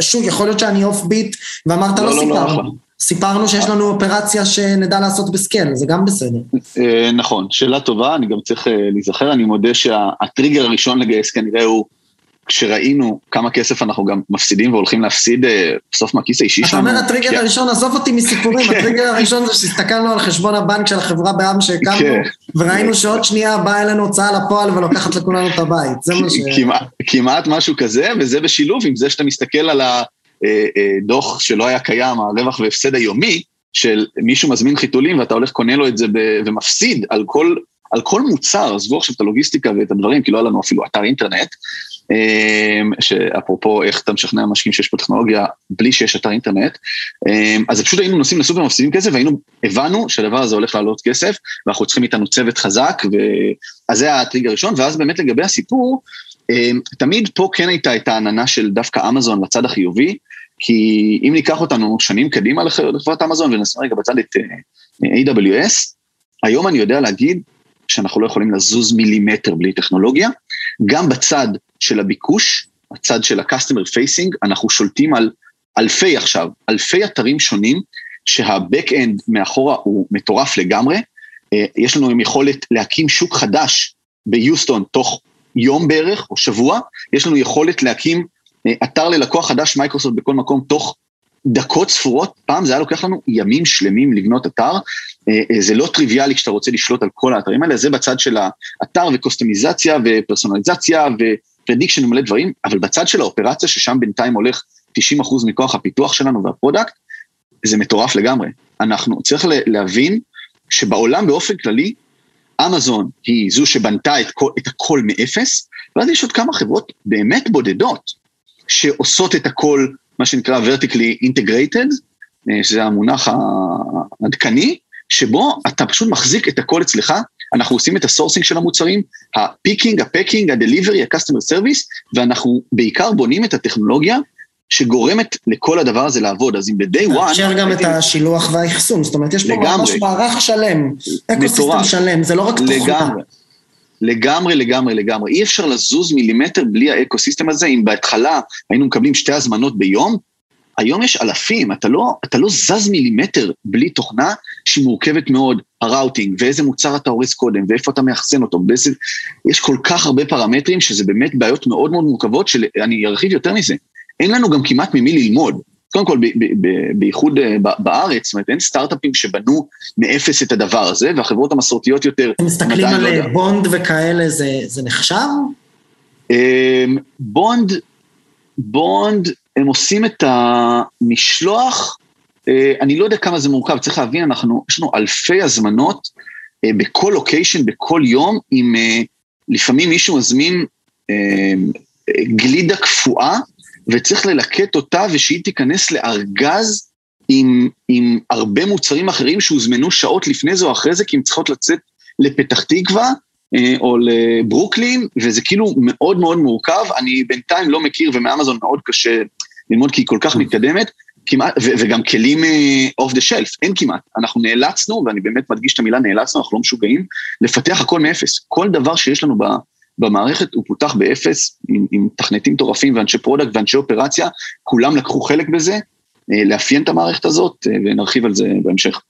שוב, יכול להיות שאני off beat, ואמרת לא, לא, לא סיפרנו. לא, סיפרנו שיש לנו אופרציה שנדע לעשות ב scale, זה גם בסדר. אה, נכון, שאלה טובה, אני גם צריך אה, להיזכר, אני מודה שהטריגר הראשון לגייס כנראה הוא כשראינו כמה כסף אנחנו גם מפסידים והולכים להפסיד אה, בסוף מהכיס האישי שלנו. אתה אומר הטריגר הראשון, עזוב אותי מסיפורים, כן. הטריגר הראשון זה שהסתכלנו על חשבון הבנק של החברה ב-Um שהקמנו, כן. וראינו שעוד שנייה באה אלינו הוצאה לפועל ולוקחת לכולנו את הבית, זה מה ש... כמעט משהו כזה, וזה בשילוב עם זה שאתה מסתכל על הדוח אה, אה, שלא היה קיים, הרווח והפסד היומי, של מישהו מזמין חיתולים ואתה הולך קונה לו את זה ומפסיד על כל על כל מוצר, עזבו עכשיו את הלוגיסטיקה ואת הדברים, כי לא היה לנו אפילו אתר אינטרנט, שאפרופו איך אתה משכנע משקיעים שיש פה טכנולוגיה בלי שיש אתר אינטרנט, אמ, אז פשוט היינו נוסעים לסופר מפסידים כסף והיינו, הבנו שהדבר הזה הולך לעלות כסף ואנחנו צריכים איתנו צוות חזק, אז זה הטריג הראשון, ואז באמת לגבי הסיפור, אמ, תמיד פה כן הייתה את העננה של דווקא אמזון לצד החיובי, כי אם ניקח אותנו שנים קדימה לחברת אמזון ונשים רגע בצד את אה, AWS, היום אני יודע להגיד שאנחנו לא יכולים לזוז מילימטר בלי טכנולוגיה. גם בצד של הביקוש, הצד של ה-customer facing, אנחנו שולטים על אלפי עכשיו, אלפי אתרים שונים, שה-back-end מאחורה הוא מטורף לגמרי. אה, יש לנו עם יכולת להקים שוק חדש ביוסטון תוך יום בערך או שבוע, יש לנו יכולת להקים אה, אתר ללקוח חדש מייקרוסופט בכל מקום תוך דקות ספורות, פעם זה היה לוקח לנו ימים שלמים לבנות אתר, אה, אה, זה לא טריוויאלי כשאתה רוצה לשלוט על כל האתרים האלה, זה בצד של האתר וקסטומיזציה ופרסונליזציה ו prediction ומלא דברים, אבל בצד של האופרציה, ששם בינתיים הולך 90% מכוח הפיתוח שלנו וה product, זה מטורף לגמרי. אנחנו, צריך להבין שבעולם באופן כללי, אמזון היא זו שבנתה את, כל, את הכל מאפס, ואז יש עוד כמה חברות באמת בודדות, שעושות את הכל מה שנקרא vertically integrated, אה, שזה המונח העדכני, שבו אתה פשוט מחזיק את הכל אצלך, אנחנו עושים את ה sourcing של המוצרים, ה picking, ה packing, ה delivery, ה-customer service, ואנחנו בעיקר בונים את הטכנולוגיה שגורמת לכל הדבר הזה לעבוד, אז אם ב-day one... אפשר גם את השילוח והאחסון, זאת אומרת, יש פה ממש מערך שלם, ecosystem שלם, זה לא רק תוכנה. לגמרי. לגמרי, לגמרי, לגמרי. אי אפשר לזוז מילימטר בלי ה ecosystem הזה. אם בהתחלה היינו מקבלים שתי הזמנות ביום, היום יש אלפים, אתה לא, אתה לא זז מילימטר בלי תוכנה שהיא מורכבת מאוד, ה routing, ואיזה מוצר אתה אורז קודם, ואיפה אתה מאחסן אותו, באיזה... יש כל כך הרבה פרמטרים שזה באמת בעיות מאוד מאוד מורכבות, שאני ארחיב יותר מזה. אין לנו גם כמעט ממי ללמוד. קודם כל, בייחוד אה, בארץ, זאת אומרת, אין סטארט-אפים שבנו מאפס את הדבר הזה, והחברות המסורתיות יותר... אתם מסתכלים על לא אה, בונד וכאלה, זה, זה נחשב? אמ, בונד, בונד, הם עושים את המשלוח, אה, אני לא יודע כמה זה מורכב, צריך להבין, אנחנו, יש לנו אלפי הזמנות בכל לוקיישן, בכל יום, עם לפעמים מישהו מזמין גלידה קפואה, וצריך ללקט אותה ושהיא תיכנס לארגז עם, עם הרבה מוצרים אחרים שהוזמנו שעות לפני זה או אחרי זה, כי הן צריכות לצאת לפתח תקווה אה, או לברוקלין, וזה כאילו מאוד מאוד מורכב. אני בינתיים לא מכיר, ומאמזון מאוד קשה ללמוד כי היא כל כך mm. מתקדמת, כמעט, ו- וגם כלים אוף דה שלף, אין כמעט. אנחנו נאלצנו, ואני באמת מדגיש את המילה נאלצנו, אנחנו לא משוגעים, לפתח הכל מאפס. כל דבר שיש לנו ב... במערכת הוא פותח מאפס עם, עם תכנתים מטורפים ואנשי product ואנשי אופרציה, כולם לקחו חלק בזה, אה, לאפיין את המערכת הזאת, אה, ונרחיב על זה בהמשך.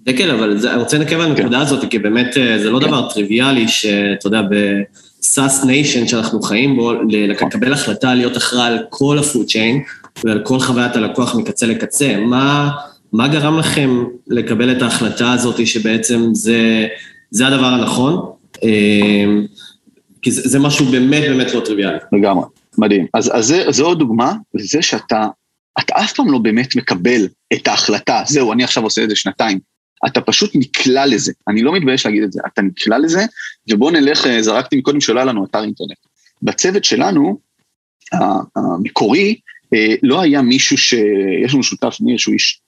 דקל, אבל זה, אני רוצה לעכב על הנקודה כן. הזאת, כי באמת אה, זה לא כן. דבר טריוויאלי שאתה יודע, ב SaaS nation שאנחנו חיים בו, לקבל החלטה להיות אחראי על כל ה food chain ועל כל חוויית הלקוח מקצה לקצה. מה, מה גרם לכם לקבל את ההחלטה הזאת שבעצם זה, זה הדבר הנכון? כי זה, זה משהו באמת באמת לא טריוויאלי. לגמרי, מדהים. אז, אז זה, זו דוגמה לזה שאתה, אתה אף פעם לא באמת מקבל את ההחלטה, זהו, אני עכשיו עושה את זה שנתיים. אתה פשוט נקלע לזה, אני לא מתבייש להגיד את זה, אתה נקלע לזה, ובוא נלך, אה, זרקתי מקודם היה לנו אתר אינטרנט. בצוות שלנו, המקורי, אה, לא היה מישהו ש... יש לנו שותף, ניר, שהוא איש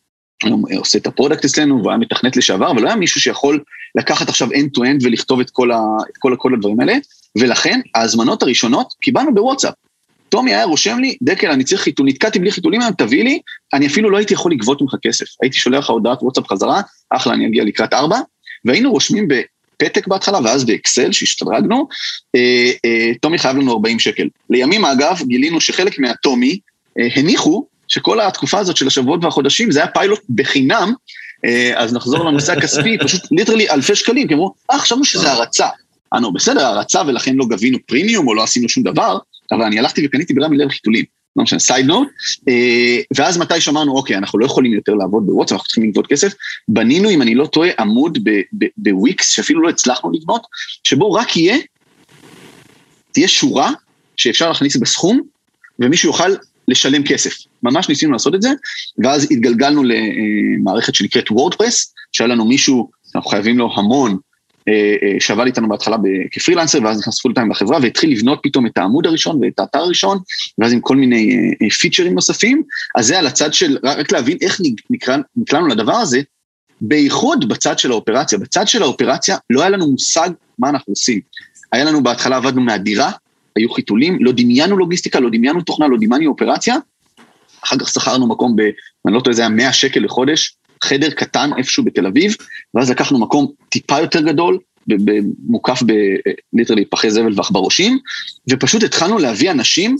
היום עושה את ה product אצלנו, והוא היה מתכנת לשעבר, אבל לא היה מישהו שיכול לקחת עכשיו end-to-end ולכתוב את כל, ה, את כל הדברים האלה, ולכן ההזמנות הראשונות קיבלנו בוואטסאפ. טומי היה רושם לי, דקל, אני צריך חיתול, נתקעתי בלי חיתולים היום, תביא לי, אני אפילו לא הייתי יכול לגבות ממך כסף. הייתי שולח לך הודעת וואטסאפ חזרה, אחלה, אני אגיע לקראת ארבע, והיינו רושמים בפתק בהתחלה, ואז באקסל, שהשתדרגנו, אה, אה, טומי חייב לנו 40 שקל. לימים, אגב, גילינו שחלק מהטומי אה, הניחו שכל התקופה הזאת של השבועות והחודשים, זה היה פיילוט בחינם, אה, אז נחזור לנושא הכספי, [LAUGHS] פשוט literally אלפי שקלים, כי אמרו, אה, חשבנו שזה הרצה. אנו, בסדר, הרצה ולכן לא גבינו פרימיום או לא עשינו שום דבר, אבל אני הלכתי וקניתי ברמי לב חיתולים. לא משנה, side note, אה, ואז מתי שאמרנו, אוקיי, אנחנו לא יכולים יותר לעבוד בוואטסאפ, אנחנו צריכים לגבות כסף, בנינו, אם אני לא טועה, עמוד בוויקס, שאפילו לא הצלחנו לבנות, שבו רק יהיה, תהיה שורה שאפשר להכניס בסכום, ומישהו יוכל לשלם כסף. ממש ניסינו לעשות את זה, ואז התגלגלנו למערכת שנקראת וורדפרס, שהיה לנו מישהו, אנחנו חייבים לו המון, אה, אה, שעבד איתנו בהתחלה כפרילנסר, ואז נכנס full time לחברה, והתחיל לבנות פתאום את העמוד הראשון ואת האתר הראשון, ואז עם כל מיני פיצ'רים אה, נוספים, אז זה על הצד של, רק להבין איך נקלענו לדבר הזה, בייחוד בצד של האופרציה. בצד של האופרציה לא היה לנו מושג מה אנחנו עושים. היה לנו בהתחלה, עבדנו מהדירה, היו חיתולים, לא דמיינו לוגיסטיקה, לא דמיינו תוכנה, לא דמיינו אופרציה. אחר כך שכרנו מקום ב... אני לא טועה, זה היה 100 שקל לחודש, חדר קטן איפשהו בתל אביב, ואז לקחנו מקום טיפה יותר גדול, מוקף בליטרלי פחי זבל ועכברושים, ופשוט התחלנו להביא אנשים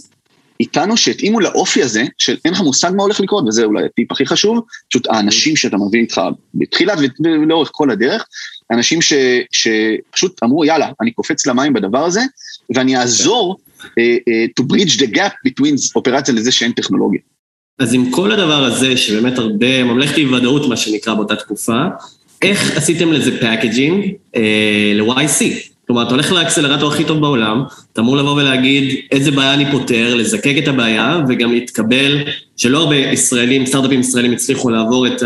איתנו שהתאימו לאופי הזה, של אין לך מושג מה הולך לקרות, וזה אולי הטיפ הכי חשוב, פשוט האנשים שאתה מביא איתך בתחילת ולאורך כל הדרך, אנשים ש, שפשוט אמרו, יאללה, אני קופץ למים בדבר הזה, ואני אעזור uh, uh, to bridge the gap between אופרציה לזה שאין טכנולוגיה. אז עם כל הדבר הזה, שבאמת הרבה, ממלכת אי ודאות, מה שנקרא באותה תקופה, איך עשיתם לזה packaging אה, ל-YC? כלומר, אתה הולך לאקסלרטור הכי טוב בעולם, אתה אמור לבוא ולהגיד איזה בעיה אני פותר, לזקק את הבעיה, וגם להתקבל, שלא הרבה ישראלים, סטארט-אפים ישראלים הצליחו לעבור את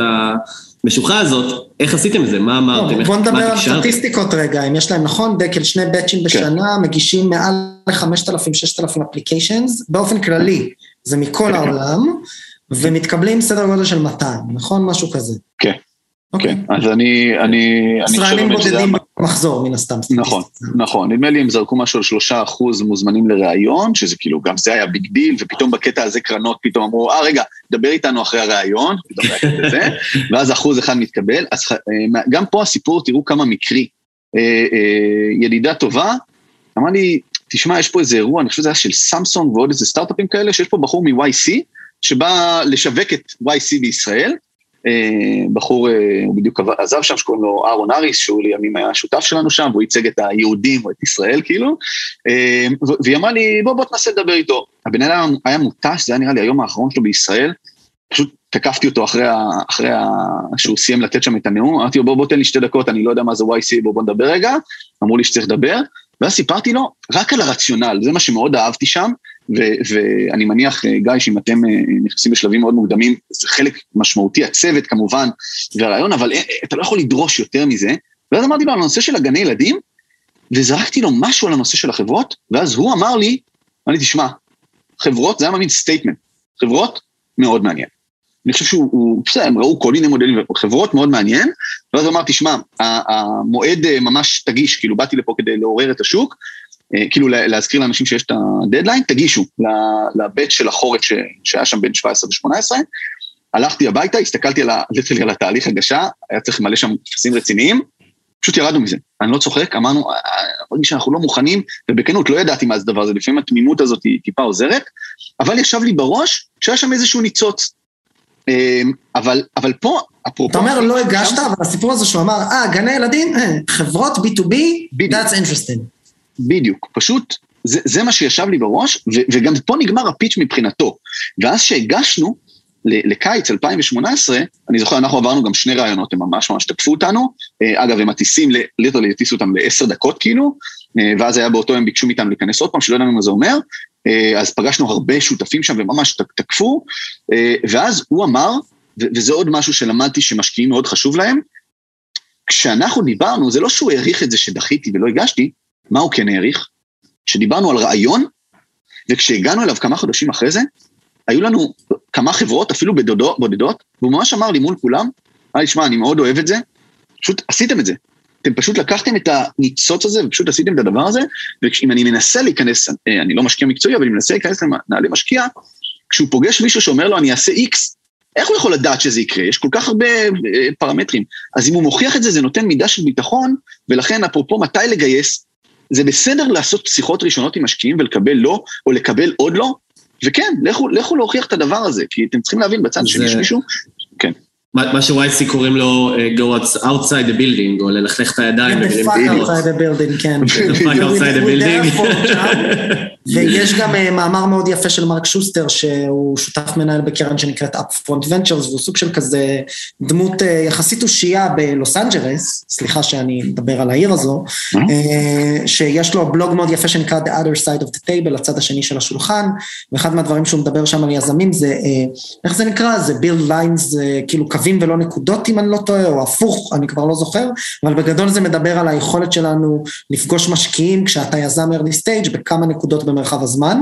המשוכה הזאת, איך עשיתם את זה? מה אמרתם? בוא נדבר על סטטיסטיקות רגע, אם יש להם, נכון, דקל, שני באצ'ים כן. בשנה, כן. מגישים מעל ל-5,000-6,000 אפליקיישנס, באופן כללי, זה מכל כן. העולם, ומתקבלים סדר גודל של 200, נכון? משהו כזה. כן. אוקיי. כן, אז אני, אני, אני חושב ישראלים בודדים במחזור, מן הסתם. נכון, נכון. נדמה לי הם זרקו משהו על שלושה אחוז מוזמנים לראיון, שזה כאילו, גם זה היה big deal, ופתאום בקטע הזה קרנות פתאום אמרו, אה, רגע, דבר איתנו אחרי הראיון, [LAUGHS] ואז אחוז אחד מתקבל. אז אה, גם פה הסיפור, תראו כמה מקרי. אה, אה, ידידה טובה, אמר לי, תשמע, יש פה איזה אירוע, אני חושב שזה היה של סמסונג ועוד איזה סטארט-אפים כאלה, שיש פה בחור מ-YC, שבא לשווק את YC בישראל, אה, בחור, אה, הוא בדיוק עזב שם, שקוראים לו אהרון אריס, שהוא לימים היה שותף שלנו שם, והוא ייצג את היהודים או את ישראל כאילו, אה, והיא אמרה לי, בוא בוא תנסה לדבר איתו. הבן אדם היה מותש, זה היה נראה לי היום האחרון שלו בישראל, פשוט תקפתי אותו אחרי, ה, אחרי ה, שהוא סיים לתת שם את הנאום, אמרתי לו בוא בוא תן לי שתי דקות, אני לא יודע מה זה YC, בוא בוא נדבר רגע, אמרו לי שצריך לדבר, ואז סיפרתי לו רק על הרציונל, זה מה שמאוד אהבתי שם, ו- ואני מניח, אה, גיא, שאם אתם אה, נכנסים בשלבים מאוד מוקדמים, זה חלק משמעותי, הצוות כמובן, והרעיון, אבל אה, אתה לא יכול לדרוש יותר מזה. ואז אמרתי לו על הנושא של הגני ילדים, וזרקתי לו משהו על הנושא של החברות, ואז הוא אמר לי, אמר לי, תשמע, חברות, זה היה מין statement, חברות, מאוד מעניין. אני חושב שהוא, בסדר, הם ראו כל מיני מודלים, חברות מאוד מעניין, ואז הוא אמר, תשמע, המועד ממש תגיש, כאילו באתי לפה כדי לעורר את השוק, אה, כאילו להזכיר לאנשים שיש את הדדליין, תגישו לבית של החורף שהיה שם בין 17 ו-18. הלכתי הביתה, הסתכלתי על, על התהליך הגשה, היה צריך למלא שם טפסים רציניים, פשוט ירדנו מזה. אני לא צוחק, אמרנו, מרגיש אה, שאנחנו לא מוכנים, ובכנות, לא ידעתי מה זה הדבר הזה, לפעמים התמימות הזאת היא טיפה עוזרת, אבל ישב לי בראש שהיה שם איזשהו ניצוץ. אה, אבל, אבל פה, אפרופו... אתה אומר, לא הגשת, אבל הסיפור הזה שהוא אמר, אה, גני ילדים, חברות B2B, that's interesting. בדיוק, פשוט זה, זה מה שישב לי בראש, ו, וגם פה נגמר הפיץ' מבחינתו. ואז שהגשנו לקיץ 2018, אני זוכר, אנחנו עברנו גם שני רעיונות, הם ממש ממש תקפו אותנו. אה, אגב, הם הטיסים, ליטרלי הטיסו אותם לעשר דקות כאילו, אה, ואז היה באותו יום ביקשו מאיתנו להיכנס עוד פעם, שלא ידענו מה זה אומר. אה, אז פגשנו הרבה שותפים שם וממש תקפו, ואז הוא אמר, וזה עוד משהו שלמדתי שמשקיעים מאוד חשוב להם, כשאנחנו דיברנו, זה לא שהוא העריך את זה שדחיתי ולא הגשתי, מה הוא כן העריך? שדיברנו על רעיון, וכשהגענו אליו כמה חודשים אחרי זה, היו לנו כמה חברות, אפילו בודדות, בודדות, והוא ממש אמר לי מול כולם, אמר לי, שמע, אני מאוד אוהב את זה, פשוט עשיתם את זה. אתם פשוט לקחתם את הניצוץ הזה ופשוט עשיתם את הדבר הזה, ואם אני מנסה להיכנס, אה, אני לא משקיע מקצועי, אבל אני מנסה להיכנס לנעלי משקיע, כשהוא פוגש מישהו שאומר לו, אני אעשה איקס, איך הוא יכול לדעת שזה יקרה? יש כל כך הרבה אה, פרמטרים. אז אם הוא מוכיח את זה, זה נותן מידה של ביטחון, ולכן אפרופו מתי לגייס, זה בסדר לעשות שיחות ראשונות עם משקיעים ולקבל לא, או לקבל עוד לא, וכן, לכו, לכו להוכיח את הדבר הזה, כי אתם צריכים להבין בצד שני יש מישהו, כן. מה ש-YC קוראים לו uh, go outside the building, או ללכלך את הידיים. The fuck outside the building, כן. [LAUGHS] The fuck outside the building. [LAUGHS] ויש גם uh, מאמר מאוד יפה של מרק שוסטר, שהוא שותף מנהל בקרן שנקראת Upfront Ventures, והוא סוג של כזה דמות uh, יחסית אושייה בלוס אנג'רס, סליחה שאני מדבר על העיר הזו, uh, שיש לו בלוג מאוד יפה שנקרא The other side of the table, הצד השני של השולחן, ואחד מהדברים שהוא מדבר שם על יזמים זה, איך זה נקרא? זה build lines, כאילו קווים ולא נקודות אם אני לא טועה, או הפוך, אני כבר לא זוכר, אבל בגדול זה מדבר על היכולת שלנו לפגוש משקיעים כשאתה יזם early stage בכמה נקודות במרחב הזמן,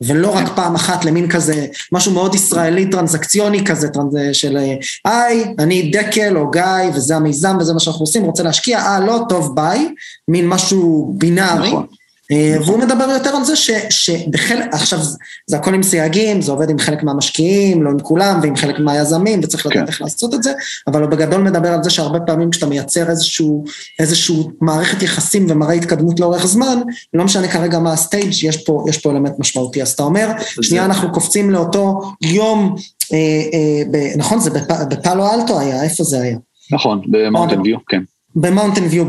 ולא רק פעם אחת למין כזה, משהו מאוד ישראלי טרנזקציוני כזה, טרנז... של היי, אני דקל או גיא, וזה המיזם וזה מה שאנחנו עושים, רוצה להשקיע, אה, לא, טוב, ביי, מין משהו בינארי. נכון. אה, והוא מדבר יותר על זה ש, שבחלק, עכשיו זה הכל עם סייגים, זה עובד עם חלק מהמשקיעים, לא עם כולם, ועם חלק מהיזמים, וצריך לדעת כן. איך לעשות את זה, אבל הוא בגדול מדבר על זה שהרבה פעמים כשאתה מייצר איזשהו, איזשהו מערכת יחסים ומראה התקדמות לאורך זמן, לא משנה כרגע מה ה stage, יש פה, יש פה אלמנט משמעותי. אז אתה אומר, שנייה אנחנו קופצים לאותו יום, אה, אה, ב, נכון, זה בפ, בפאלו אלטו היה, איפה זה היה? נכון, במאונטן ויו, כן. במאונטן ויו,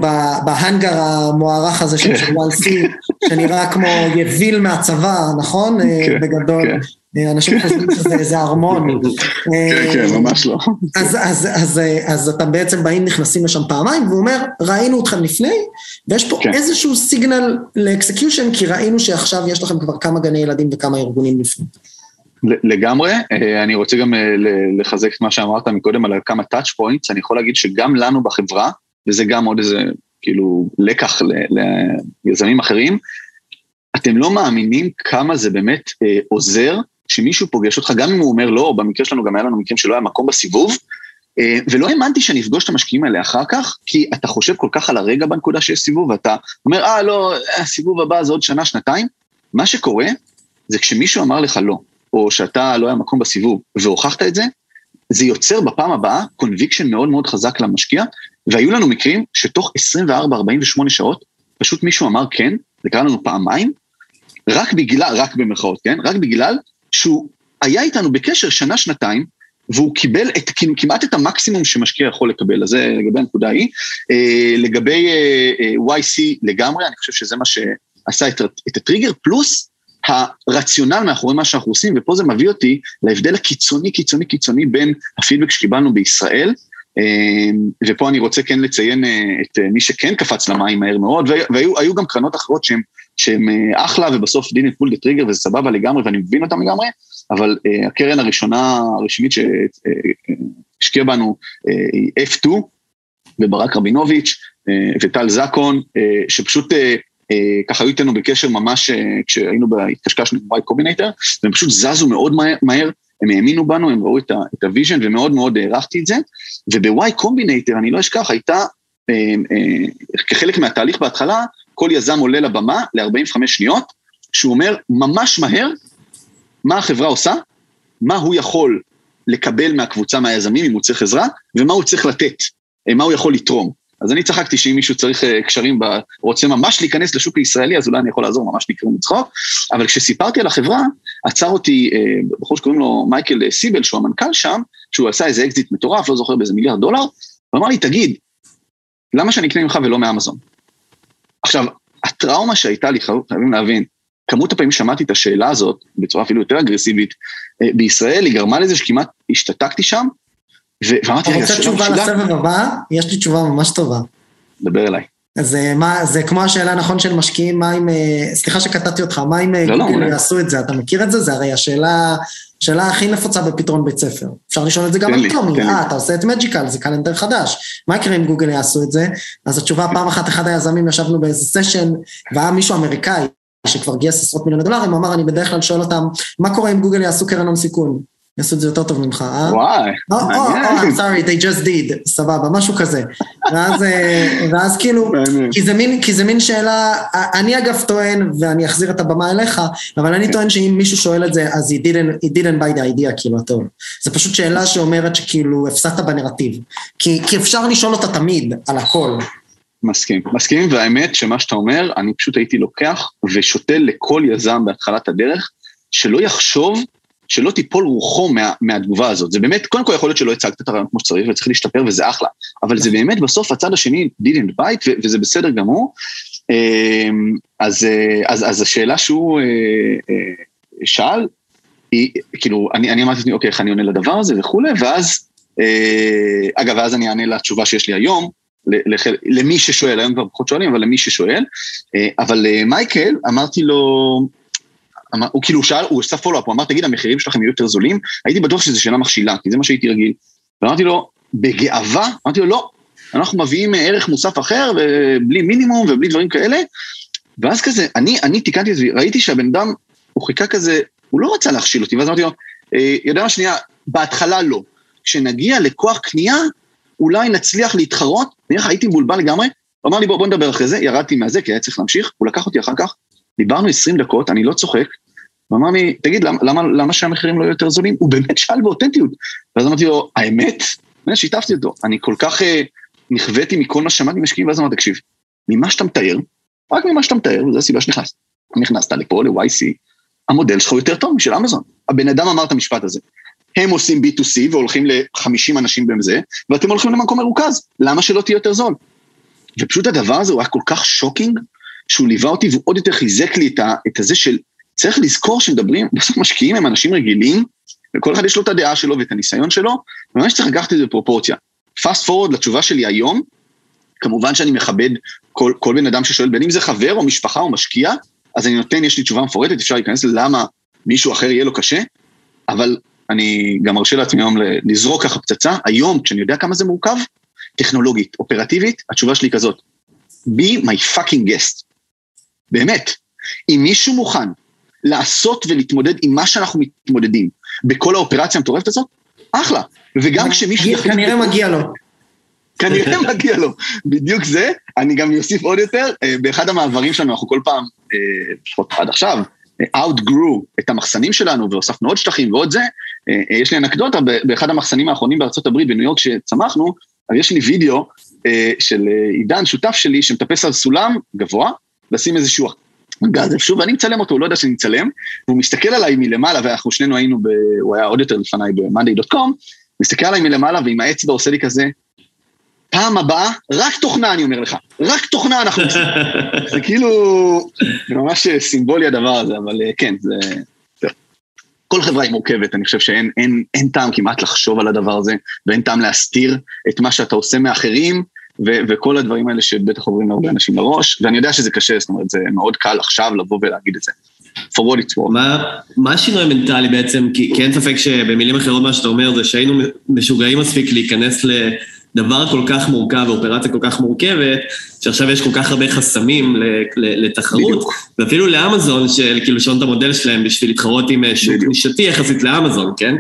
בהאנגר המוערך הזה של YC, כן. שנראה כמו יביל מהצבא, נכון? אה, כן, בגדול. כן. אה, אנשים חושבים שזה ארמון. [LAUGHS] כן, כן, ממש לא. אז, אז, אז, אז אתם בעצם באים, נכנסים לשם פעמיים, והוא אומר, ראינו אתכם לפני, ויש פה כן. איזשהו סיגנל לאקסקיושן, כי ראינו שעכשיו יש לכם כבר כמה גני ילדים וכמה ארגונים לפני. לגמרי, אני רוצה גם לחזק את מה שאמרת מקודם על כמה touch points, אני יכול להגיד שגם לנו בחברה, וזה גם עוד איזה, כאילו, לקח ליזמים אחרים, אתם לא מאמינים כמה זה באמת אה, עוזר שמישהו פוגש אותך, גם אם הוא אומר לא, במקרה שלנו גם היה לנו מקרים שלא היה מקום בסיבוב, אה, ולא האמנתי שאני אפגוש את המשקיעים האלה אחר כך, כי אתה חושב כל כך על הרגע בנקודה שיש סיבוב, ואתה אומר, אה, לא, הסיבוב הבא זה עוד שנה, שנתיים. מה שקורה, זה כשמישהו אמר לך לא, או שאתה לא היה מקום בסיבוב, והוכחת את זה, זה יוצר בפעם הבאה קונביקשן מאוד מאוד חזק למשקיע, והיו לנו מקרים שתוך 24-48 שעות, פשוט מישהו אמר כן, זה קרה לנו פעמיים, רק בגלל, רק במרכאות, כן? רק בגלל שהוא היה איתנו בקשר שנה-שנתיים, והוא קיבל את, כמעט את המקסימום שמשקיע יכול לקבל, אז זה לגבי הנקודה ההיא. אה, לגבי אה, אה, YC לגמרי, אני חושב שזה מה שעשה את, את הטריגר, פלוס הרציונל מאחורי מה שאנחנו עושים, ופה זה מביא אותי להבדל הקיצוני, קיצוני, קיצוני בין הפידבק שקיבלנו בישראל ופה אני רוצה כן לציין אה, את אה, מי שכן קפץ למים מהר מאוד, והיו גם קרנות אחרות שהן שהן אה, אחלה, ובסוף didn't pull the trigger וזה סבבה לגמרי, ואני מבין אותם לגמרי, אבל הקרן הראשונה הרשמית שהשקיע בנו היא F2, וברק רבינוביץ' וטל זקון, שפשוט ככה היו איתנו בקשר ממש כשהיינו בהתקשקשנו עם Y Combinator, והם פשוט זזו מאוד מהר, הם האמינו בנו, הם ראו את ה vision ומאוד מאוד הערכתי את זה. וב-Y Combinator, אני לא אשכח, הייתה, אה, אה, כחלק מהתהליך בהתחלה, כל יזם עולה לבמה ל-45 שניות, שהוא אומר ממש מהר מה החברה עושה, מה הוא יכול לקבל מהקבוצה, מהיזמים, אם הוא צריך עזרה, ומה הוא צריך לתת, אה, מה הוא יכול לתרום. אז אני צחקתי שאם מישהו צריך קשרים, ב... רוצה ממש להיכנס לשוק הישראלי, אז אולי אני יכול לעזור, ממש נקרעו מצחוק. אבל כשסיפרתי על החברה, עצר אותי בחור שקוראים לו מייקל סיבל, שהוא המנכ"ל שם, שהוא עשה איזה אקזיט מטורף, לא זוכר באיזה מיליארד דולר, הוא אמר לי, תגיד, למה שאני אקנה ממך ולא מאמזון? עכשיו, הטראומה שהייתה לי, חייבים להבין, כמות הפעמים שמעתי את השאלה הזאת, בצורה אפילו יותר אגרסיבית, אה, בישראל, היא גרמה לזה שכמעט השתתקתי שם, ואמרתי, רגע, שאלה תשובה לסבב הבא? יש לי תשובה ממש טובה. דבר אליי. אז אה, מה, זה כמו השאלה נכון של משקיעים, מה אם, אה, סליחה שקטעתי אותך, מה אם לא, לא גוגל לא, יעשו את זה? אתה מכיר את זה? זה הרי השאלה השאלה הכי נפוצה בפתרון בית ספר. אפשר לשאול את זה גם על טומי, אה, אתה עושה את Magical, זה calendar חדש. מה יקרה אם גוגל יעשו את זה? אז התשובה, פעם אחת אחד היזמים ישבנו באיזה סשן, והיה מישהו אמריקאי, שכבר גייס עשרות מיליוני דולרים, אמר, אני בדרך כלל שואל אותם, מה קורה אם גוגל יעשו קרן הון סיכון? יעשו את זה יותר טוב ממך, אה? וואי, או, או, או, sorry, they just did, סבבה, משהו כזה. ואז, אה, ואז כאילו. כי זה, מין, כי זה מין שאלה, אני אגב טוען, ואני אחזיר את הבמה אליך, אבל אני טוען שאם מישהו שואל את זה, אז he didn't, he didn't buy the idea, כאילו, הטוב. זה פשוט שאלה שאומרת שכאילו, הפסדת בנרטיב. כי, כי אפשר לשאול אותה תמיד, על הכל. מסכים, מסכים, והאמת שמה שאתה אומר, אני פשוט הייתי לוקח ושותל לכל יזם בהתחלת הדרך, שלא יחשוב, שלא תיפול רוחו מה, מהתגובה הזאת. זה באמת, קודם כל יכול להיות שלא הצגת את הרעיון כמו שצריך וצריך להשתפר וזה אחלה, אבל זה באמת בסוף הצד השני didn't bite וזה בסדר גמור. אמ, אז, אה, אז, אז השאלה שהוא אה, אה, שאל, היא, כאילו, אני, אני אמרתי לעצמי, אוקיי, איך אני עונה לדבר הזה וכולי, ואז, אגב, ואז אני אענה לתשובה שיש לי היום, לחל- למי ששואל, היום כבר פחות שואלים, אבל למי ששואל. אבל מייקל, אמרתי לו, אמר, הוא כאילו שאל, הוא עשה פולו-אפ, הוא אמר, תגיד, המחירים שלכם יהיו יותר זולים? הייתי בטוח שזו שאלה מכשילה, כי זה מה שהייתי רגיל. ואמרתי לו, בגאווה, אמרתי לו, לא, אנחנו מביאים אה, ערך מוסף אחר, ובלי מינימום ובלי דברים כאלה. ואז כזה, אני, אני תיקנתי את זה, ראיתי שהבן אדם, הוא חיכה כזה, הוא לא רצה להכשיל אותי, ואז אמרתי לו, אה, יודע מה שנייה, בהתחלה לא. כשנגיע לכוח קנייה, אולי נצליח להתחרות, נראה לך, הייתי מבולבל לגמרי, הוא אמר לי, בוא, בוא נדבר אחרי זה, ירדתי מהזה, כי היה צריך להמשיך, הוא לקח אותי אחר כך, דיברנו 20 דקות, אני לא צוחק, הוא אמר לי, תגיד, למה, למה, למה שהמחירים לא יהיו יותר זולים? הוא באמת שאל באותנטיות. ואז אמרתי לו, האמת? באמת, שיתפתי אותו, אני כל כך אה, נכוויתי מכל מה ששמעתי משקיעים, ואז אמרתי, תקשיב, ממה שאתה מתאר, רק ממה שאתה מתאר, וזו הסיבה שנכנסת. נכנסת לפה, ל-YC, המודל שלך יותר טוב משל אמזון. הבן אדם אמר את המשפט הזה. הם עושים B2C והולכים ל-50 אנשים בזה, ואתם הולכים למקום מרוכז, למה שלא תהיה יותר זול? ופשוט הדבר הזה הוא היה כל כך shocking, שהוא ליווה אותי ועוד יותר חיזק לי את, ה, את הזה של, צריך לזכור שמדברים, בסוף משקיעים הם אנשים רגילים, וכל אחד יש לו את הדעה שלו ואת הניסיון שלו, וממש צריך לקחת את זה בפרופורציה. fast forward לתשובה שלי היום, כמובן שאני מכבד כל, כל בן אדם ששואל, בין אם זה חבר או משפחה או משקיע, אז אני נותן, יש לי תשובה מפורטת, אפשר להיכנס ללמה מישהו אחר יהיה לו קשה, אבל אני גם מרשה לעצמי היום לזרוק ככה פצצה, היום, כשאני יודע כמה זה מורכב, טכנולוגית, אופרטיבית, התשובה שלי כזאת, be my fucking guest. באמת, אם מישהו מוכן לעשות ולהתמודד עם מה שאנחנו מתמודדים בכל האופרציה המטורפת הזאת, אחלה. וגם כשמישהו... יחליט- כנראה מגיע לו. כנראה [LAUGHS] מגיע לו, בדיוק זה. אני גם אוסיף עוד יותר, אה, באחד המעברים שלנו, אנחנו כל פעם, אה, לפחות עד עכשיו, אה, outgrew את המחסנים שלנו והוספנו עוד שטחים ועוד זה. יש לי אנקדוטה, באחד המחסנים האחרונים בארצות הברית, בניו יורק, שצמחנו, אז יש לי וידאו של עידן, שותף שלי, שמטפס על סולם גבוה, לשים איזשהו גז. איפשהו, ואני מצלם אותו, הוא לא יודע שאני מצלם, והוא מסתכל עליי מלמעלה, ואנחנו שנינו היינו, ב, הוא היה עוד יותר לפניי ב-monday.com, מסתכל עליי מלמעלה ועם האצבע עושה לי כזה, פעם הבאה, רק תוכנה אני אומר לך, רק תוכנה אנחנו עושים. [LAUGHS] זה כאילו, זה ממש סימבולי הדבר הזה, אבל אה, כן, זה... כל חברה היא מורכבת, אני חושב שאין אין, אין טעם כמעט לחשוב על הדבר הזה, ואין טעם להסתיר את מה שאתה עושה מאחרים, ו- וכל הדברים האלה שבטח עוברים להרבה אנשים לראש, ואני יודע שזה קשה, זאת אומרת, זה מאוד קל עכשיו לבוא ולהגיד את זה. for what it's worth. מה, מה השינוי המנטלי בעצם? כי, כי אין ספק שבמילים אחרות מה שאתה אומר זה שהיינו משוגעים מספיק להיכנס לדבר כל כך מורכב ואופרציה כל כך מורכבת, שעכשיו יש כל כך הרבה חסמים ל, ל, לתחרות, בדיוק. ואפילו לאמזון, של כאילו לשנות את המודל שלהם בשביל להתחרות עם אה, שוק בדיוק. נישתי יחסית לאמזון, כן?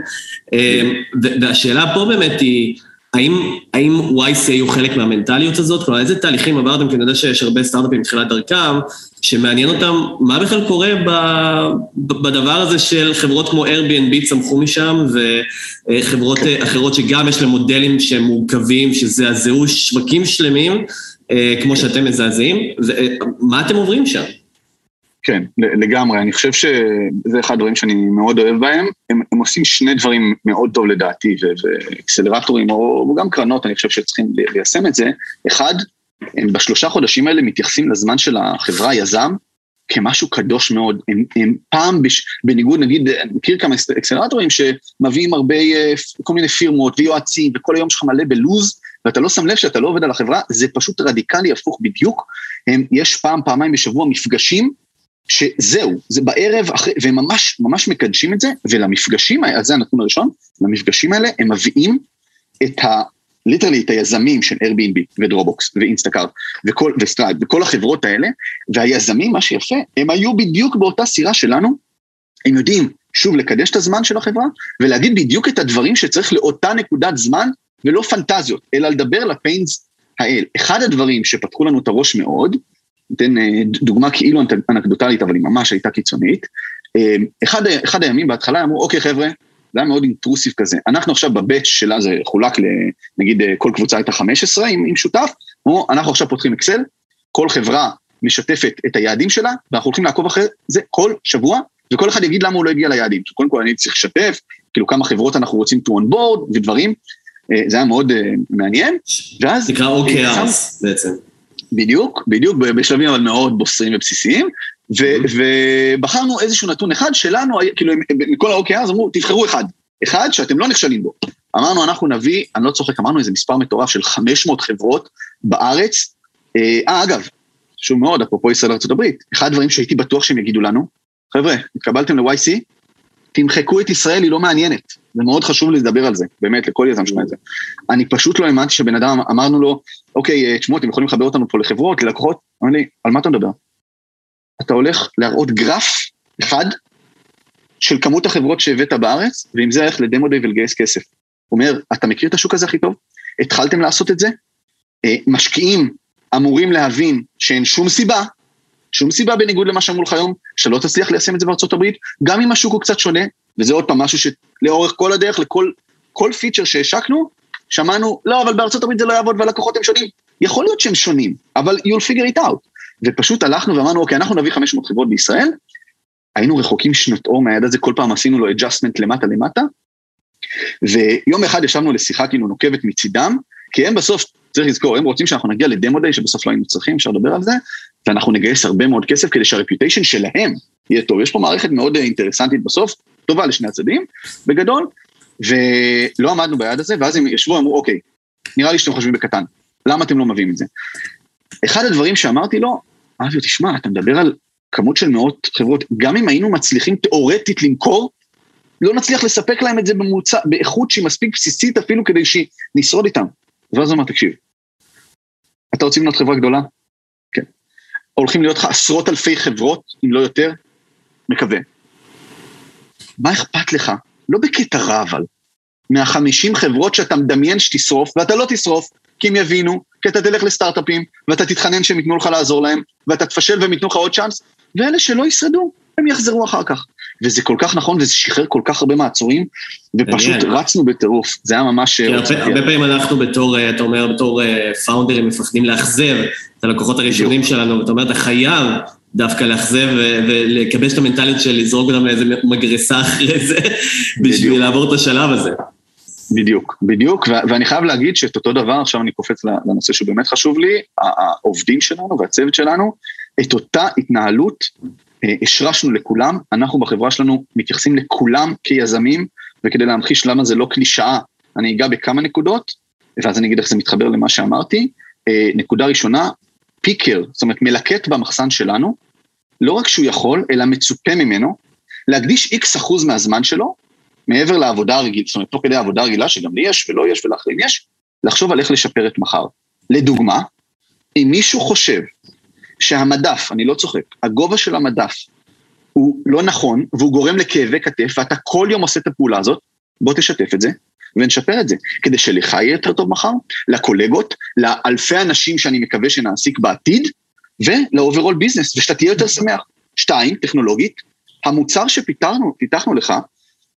אה, ו- והשאלה פה באמת היא, האם, האם YCA הוא חלק מהמנטליות הזאת? כלומר, איזה תהליכים עברתם? כי אני יודע שיש הרבה סטארט-אפים בתחילת דרכם, שמעניין אותם מה בכלל קורה ב, ב, בדבר הזה של חברות כמו Airbnb צמחו משם, וחברות אה, אחרות שגם יש להם מודלים שהם מורכבים, שזעזעו שווקים שלמים, אה, כמו שאתם מזעזעים. ו- אה, אתם עוברים שם? כן, לגמרי. אני חושב שזה אחד הדברים שאני מאוד אוהב בהם. הם, הם עושים שני דברים מאוד טוב לדעתי, ואקסלרטורים, או, גם קרנות, אני חושב שצריכים ליישם את זה. אחד, הם בשלושה חודשים האלה מתייחסים לזמן של החברה, היזם, כמשהו קדוש מאוד. הם, הם פעם, בש, בניגוד, נגיד, אני מכיר כמה אקס- אקסלרטורים שמביאים הרבה, אה, כל מיני פירמות ויועצים, וכל היום שלך מלא בלוז, ואתה לא שם לב שאתה לא עובד על החברה, זה פשוט רדיקלי הפוך בדיוק. הם, יש פעם, פעמיים בשבוע מפגשים, שזהו, זה בערב, אחרי, והם ממש, ממש מקדשים את זה, ולמפגשים, אז זה הנתון הראשון, למפגשים האלה הם מביאים את ה... literally את היזמים של Airbnb ו Dropbox ו Instacart וכל, ו Stripe וכל החברות האלה, והיזמים, מה שיפה, הם היו בדיוק באותה סירה שלנו, הם יודעים, שוב, לקדש את הזמן של החברה, ולהגיד בדיוק את הדברים שצריך לאותה נקודת זמן, ולא פנטזיות, אלא לדבר לפיינס האל. אחד הדברים שפתחו לנו את הראש מאוד, ניתן אה, דוגמה כאילו אנקדוטלית, אבל היא ממש הייתה קיצונית, אה, אחד, אחד הימים בהתחלה אמרו, אוקיי חבר'ה, זה היה מאוד אינטרוסיב כזה. אנחנו עכשיו בבאץ' שלה זה חולק נגיד אה, כל קבוצה הייתה 15 עם, עם שותף, או אנחנו עכשיו פותחים אקסל, כל חברה משתפת את היעדים שלה, ואנחנו הולכים לעקוב אחרי זה כל שבוע, וכל אחד יגיד למה הוא לא הגיע ליעדים. קודם כל אני צריך לשתף, כאילו כמה חברות אנחנו רוצים to on board ודברים, זה היה מאוד מעניין, ואז... נקרא OKRs בעצם. בדיוק, בדיוק, בשלבים אבל מאוד בוסריים ובסיסיים, ו- ובחרנו איזשהו נתון אחד שלנו, כאילו מכל ה-OKR אז אמרו, תבחרו אחד, אחד שאתם לא נכשלים בו. אמרנו, אנחנו נביא, אני לא צוחק, אמרנו איזה מספר מטורף של 500 חברות בארץ. אה, אה אגב, חשוב מאוד, אפרופו ישראל ארה"ב, אחד הדברים שהייתי בטוח שהם יגידו לנו, חבר'ה, התקבלתם ל-YC, תמחקו את ישראל, היא לא מעניינת. זה מאוד חשוב לדבר על זה, באמת, לכל יזם שומע את זה. אני פשוט לא האמנתי שבן אדם, אמרנו לו, אוקיי, אה, תשמעו, אתם יכולים לחבר אותנו פה לחברות, ללקוחות? אמר לי, על מה אתה מדבר? אתה הולך להראות גרף אחד של כמות החברות שהבאת בארץ, ועם זה הולך לדמו דיי ולגייס כסף. הוא אומר, אתה מכיר את השוק הזה הכי טוב? התחלתם לעשות את זה? אה, משקיעים אמורים להבין שאין שום סיבה, שום סיבה בניגוד למה שאמרו לך היום, שלא תצליח ליישם את זה בארצות הברית, גם אם השוק הוא קצת שונה, וזה עוד פעם משהו שלאורך כל הדרך, לכל כל פיצ'ר שהשקנו, שמענו, לא, אבל בארצות הברית זה לא יעבוד והלקוחות הם שונים. יכול להיות שהם שונים, אבל you'll figure it out. ופשוט הלכנו ואמרנו, אוקיי, אנחנו נביא 500 חברות בישראל, היינו רחוקים שנות אור מהיד הזה, כל פעם עשינו לו adjustment למטה למטה, ויום אחד ישבנו לשיחה כאילו נוקבת מצידם, כי הם בסוף, צריך לזכור, הם רוצים שאנחנו נגיע לדמו דיי, שבסוף לא היינו צריכים, אפשר לדבר על זה, ואנחנו נגייס הרבה מאוד כסף כדי שהרפיוטיישן שלהם יהיה טוב. יש פה מערכת מאוד אינטרסנטית בסוף, טובה לשני הצדדים, בגדול, ולא עמדנו ביד הזה, ואז הם ישבו, אמרו, אוקיי, נראה לי שאתם חושבים בקטן, למה אתם לא מביאים את זה? אחד הדברים שאמרתי לו, אביו, תשמע, אתה מדבר על כמות של מאות חברות, גם אם היינו מצליחים תאורטית למכור, לא נצליח לספק להם את זה במוצע, באיכות שהיא מספיק בסיסית אפילו כדי שנשרוד איתם. ואז הוא אמר, תקשיב, אתה רוצה לבנות חברה גדולה? הולכים להיות לך עשרות אלפי חברות, אם לא יותר? מקווה. מה אכפת לך? לא בקטע רע אבל, מהחמישים חברות שאתה מדמיין שתשרוף, ואתה לא תשרוף, כי הם יבינו, כי אתה תלך לסטארט-אפים, ואתה תתחנן שהם ייתנו לך לעזור להם, ואתה תפשל והם ייתנו לך עוד צ'אנס, ואלה שלא ישרדו, הם יחזרו אחר כך. וזה כל כך נכון, וזה שחרר כל כך הרבה מעצורים, ופשוט רצנו בטירוף, זה היה ממש... הרבה, הרבה פעמים אנחנו בתור, אה, אתה אומר, בתור פאונדרים אה, מפחדים לאכזב את הלקוחות הראשונים שלנו, ואתה אומר, אתה חייב דווקא לאכזב ולקבש את המנטליות של לזרוק אותם לאיזה מגרסה אחרי זה, בשביל לעבור את השלב הזה. בדיוק, בדיוק, ואני חייב להגיד שאת אותו דבר, עכשיו אני קופץ לנושא שהוא באמת חשוב לי, העובדים שלנו והצוות שלנו, את אותה התנהלות אה, השרשנו לכולם, אנחנו בחברה שלנו מתייחסים לכולם כיזמים, וכדי להמחיש למה זה לא קלישאה, אני אגע בכמה נקודות, ואז אני אגיד איך זה מתחבר למה שאמרתי. אה, נקודה ראשונה, פיקר, זאת אומרת מלקט במחסן שלנו, לא רק שהוא יכול, אלא מצופה ממנו, להקדיש איקס אחוז מהזמן שלו מעבר לעבודה הרגילה, זאת אומרת, תוך כדי העבודה הרגילה, שגם לי יש ולא יש ולאחרים יש, לחשוב על איך לשפר את מחר. לדוגמה, אם מישהו חושב שהמדף, אני לא צוחק, הגובה של המדף הוא לא נכון, והוא גורם לכאבי כתף, ואתה כל יום עושה את הפעולה הזאת, בוא תשתף את זה, ונשפר את זה, כדי שלך יהיה יותר טוב מחר, לקולגות, לאלפי אנשים שאני מקווה שנעסיק בעתיד, ול overall business, ושאתה תהיה יותר שמח. שתיים, טכנולוגית, המוצר שפיתחנו, פיתחנו לך,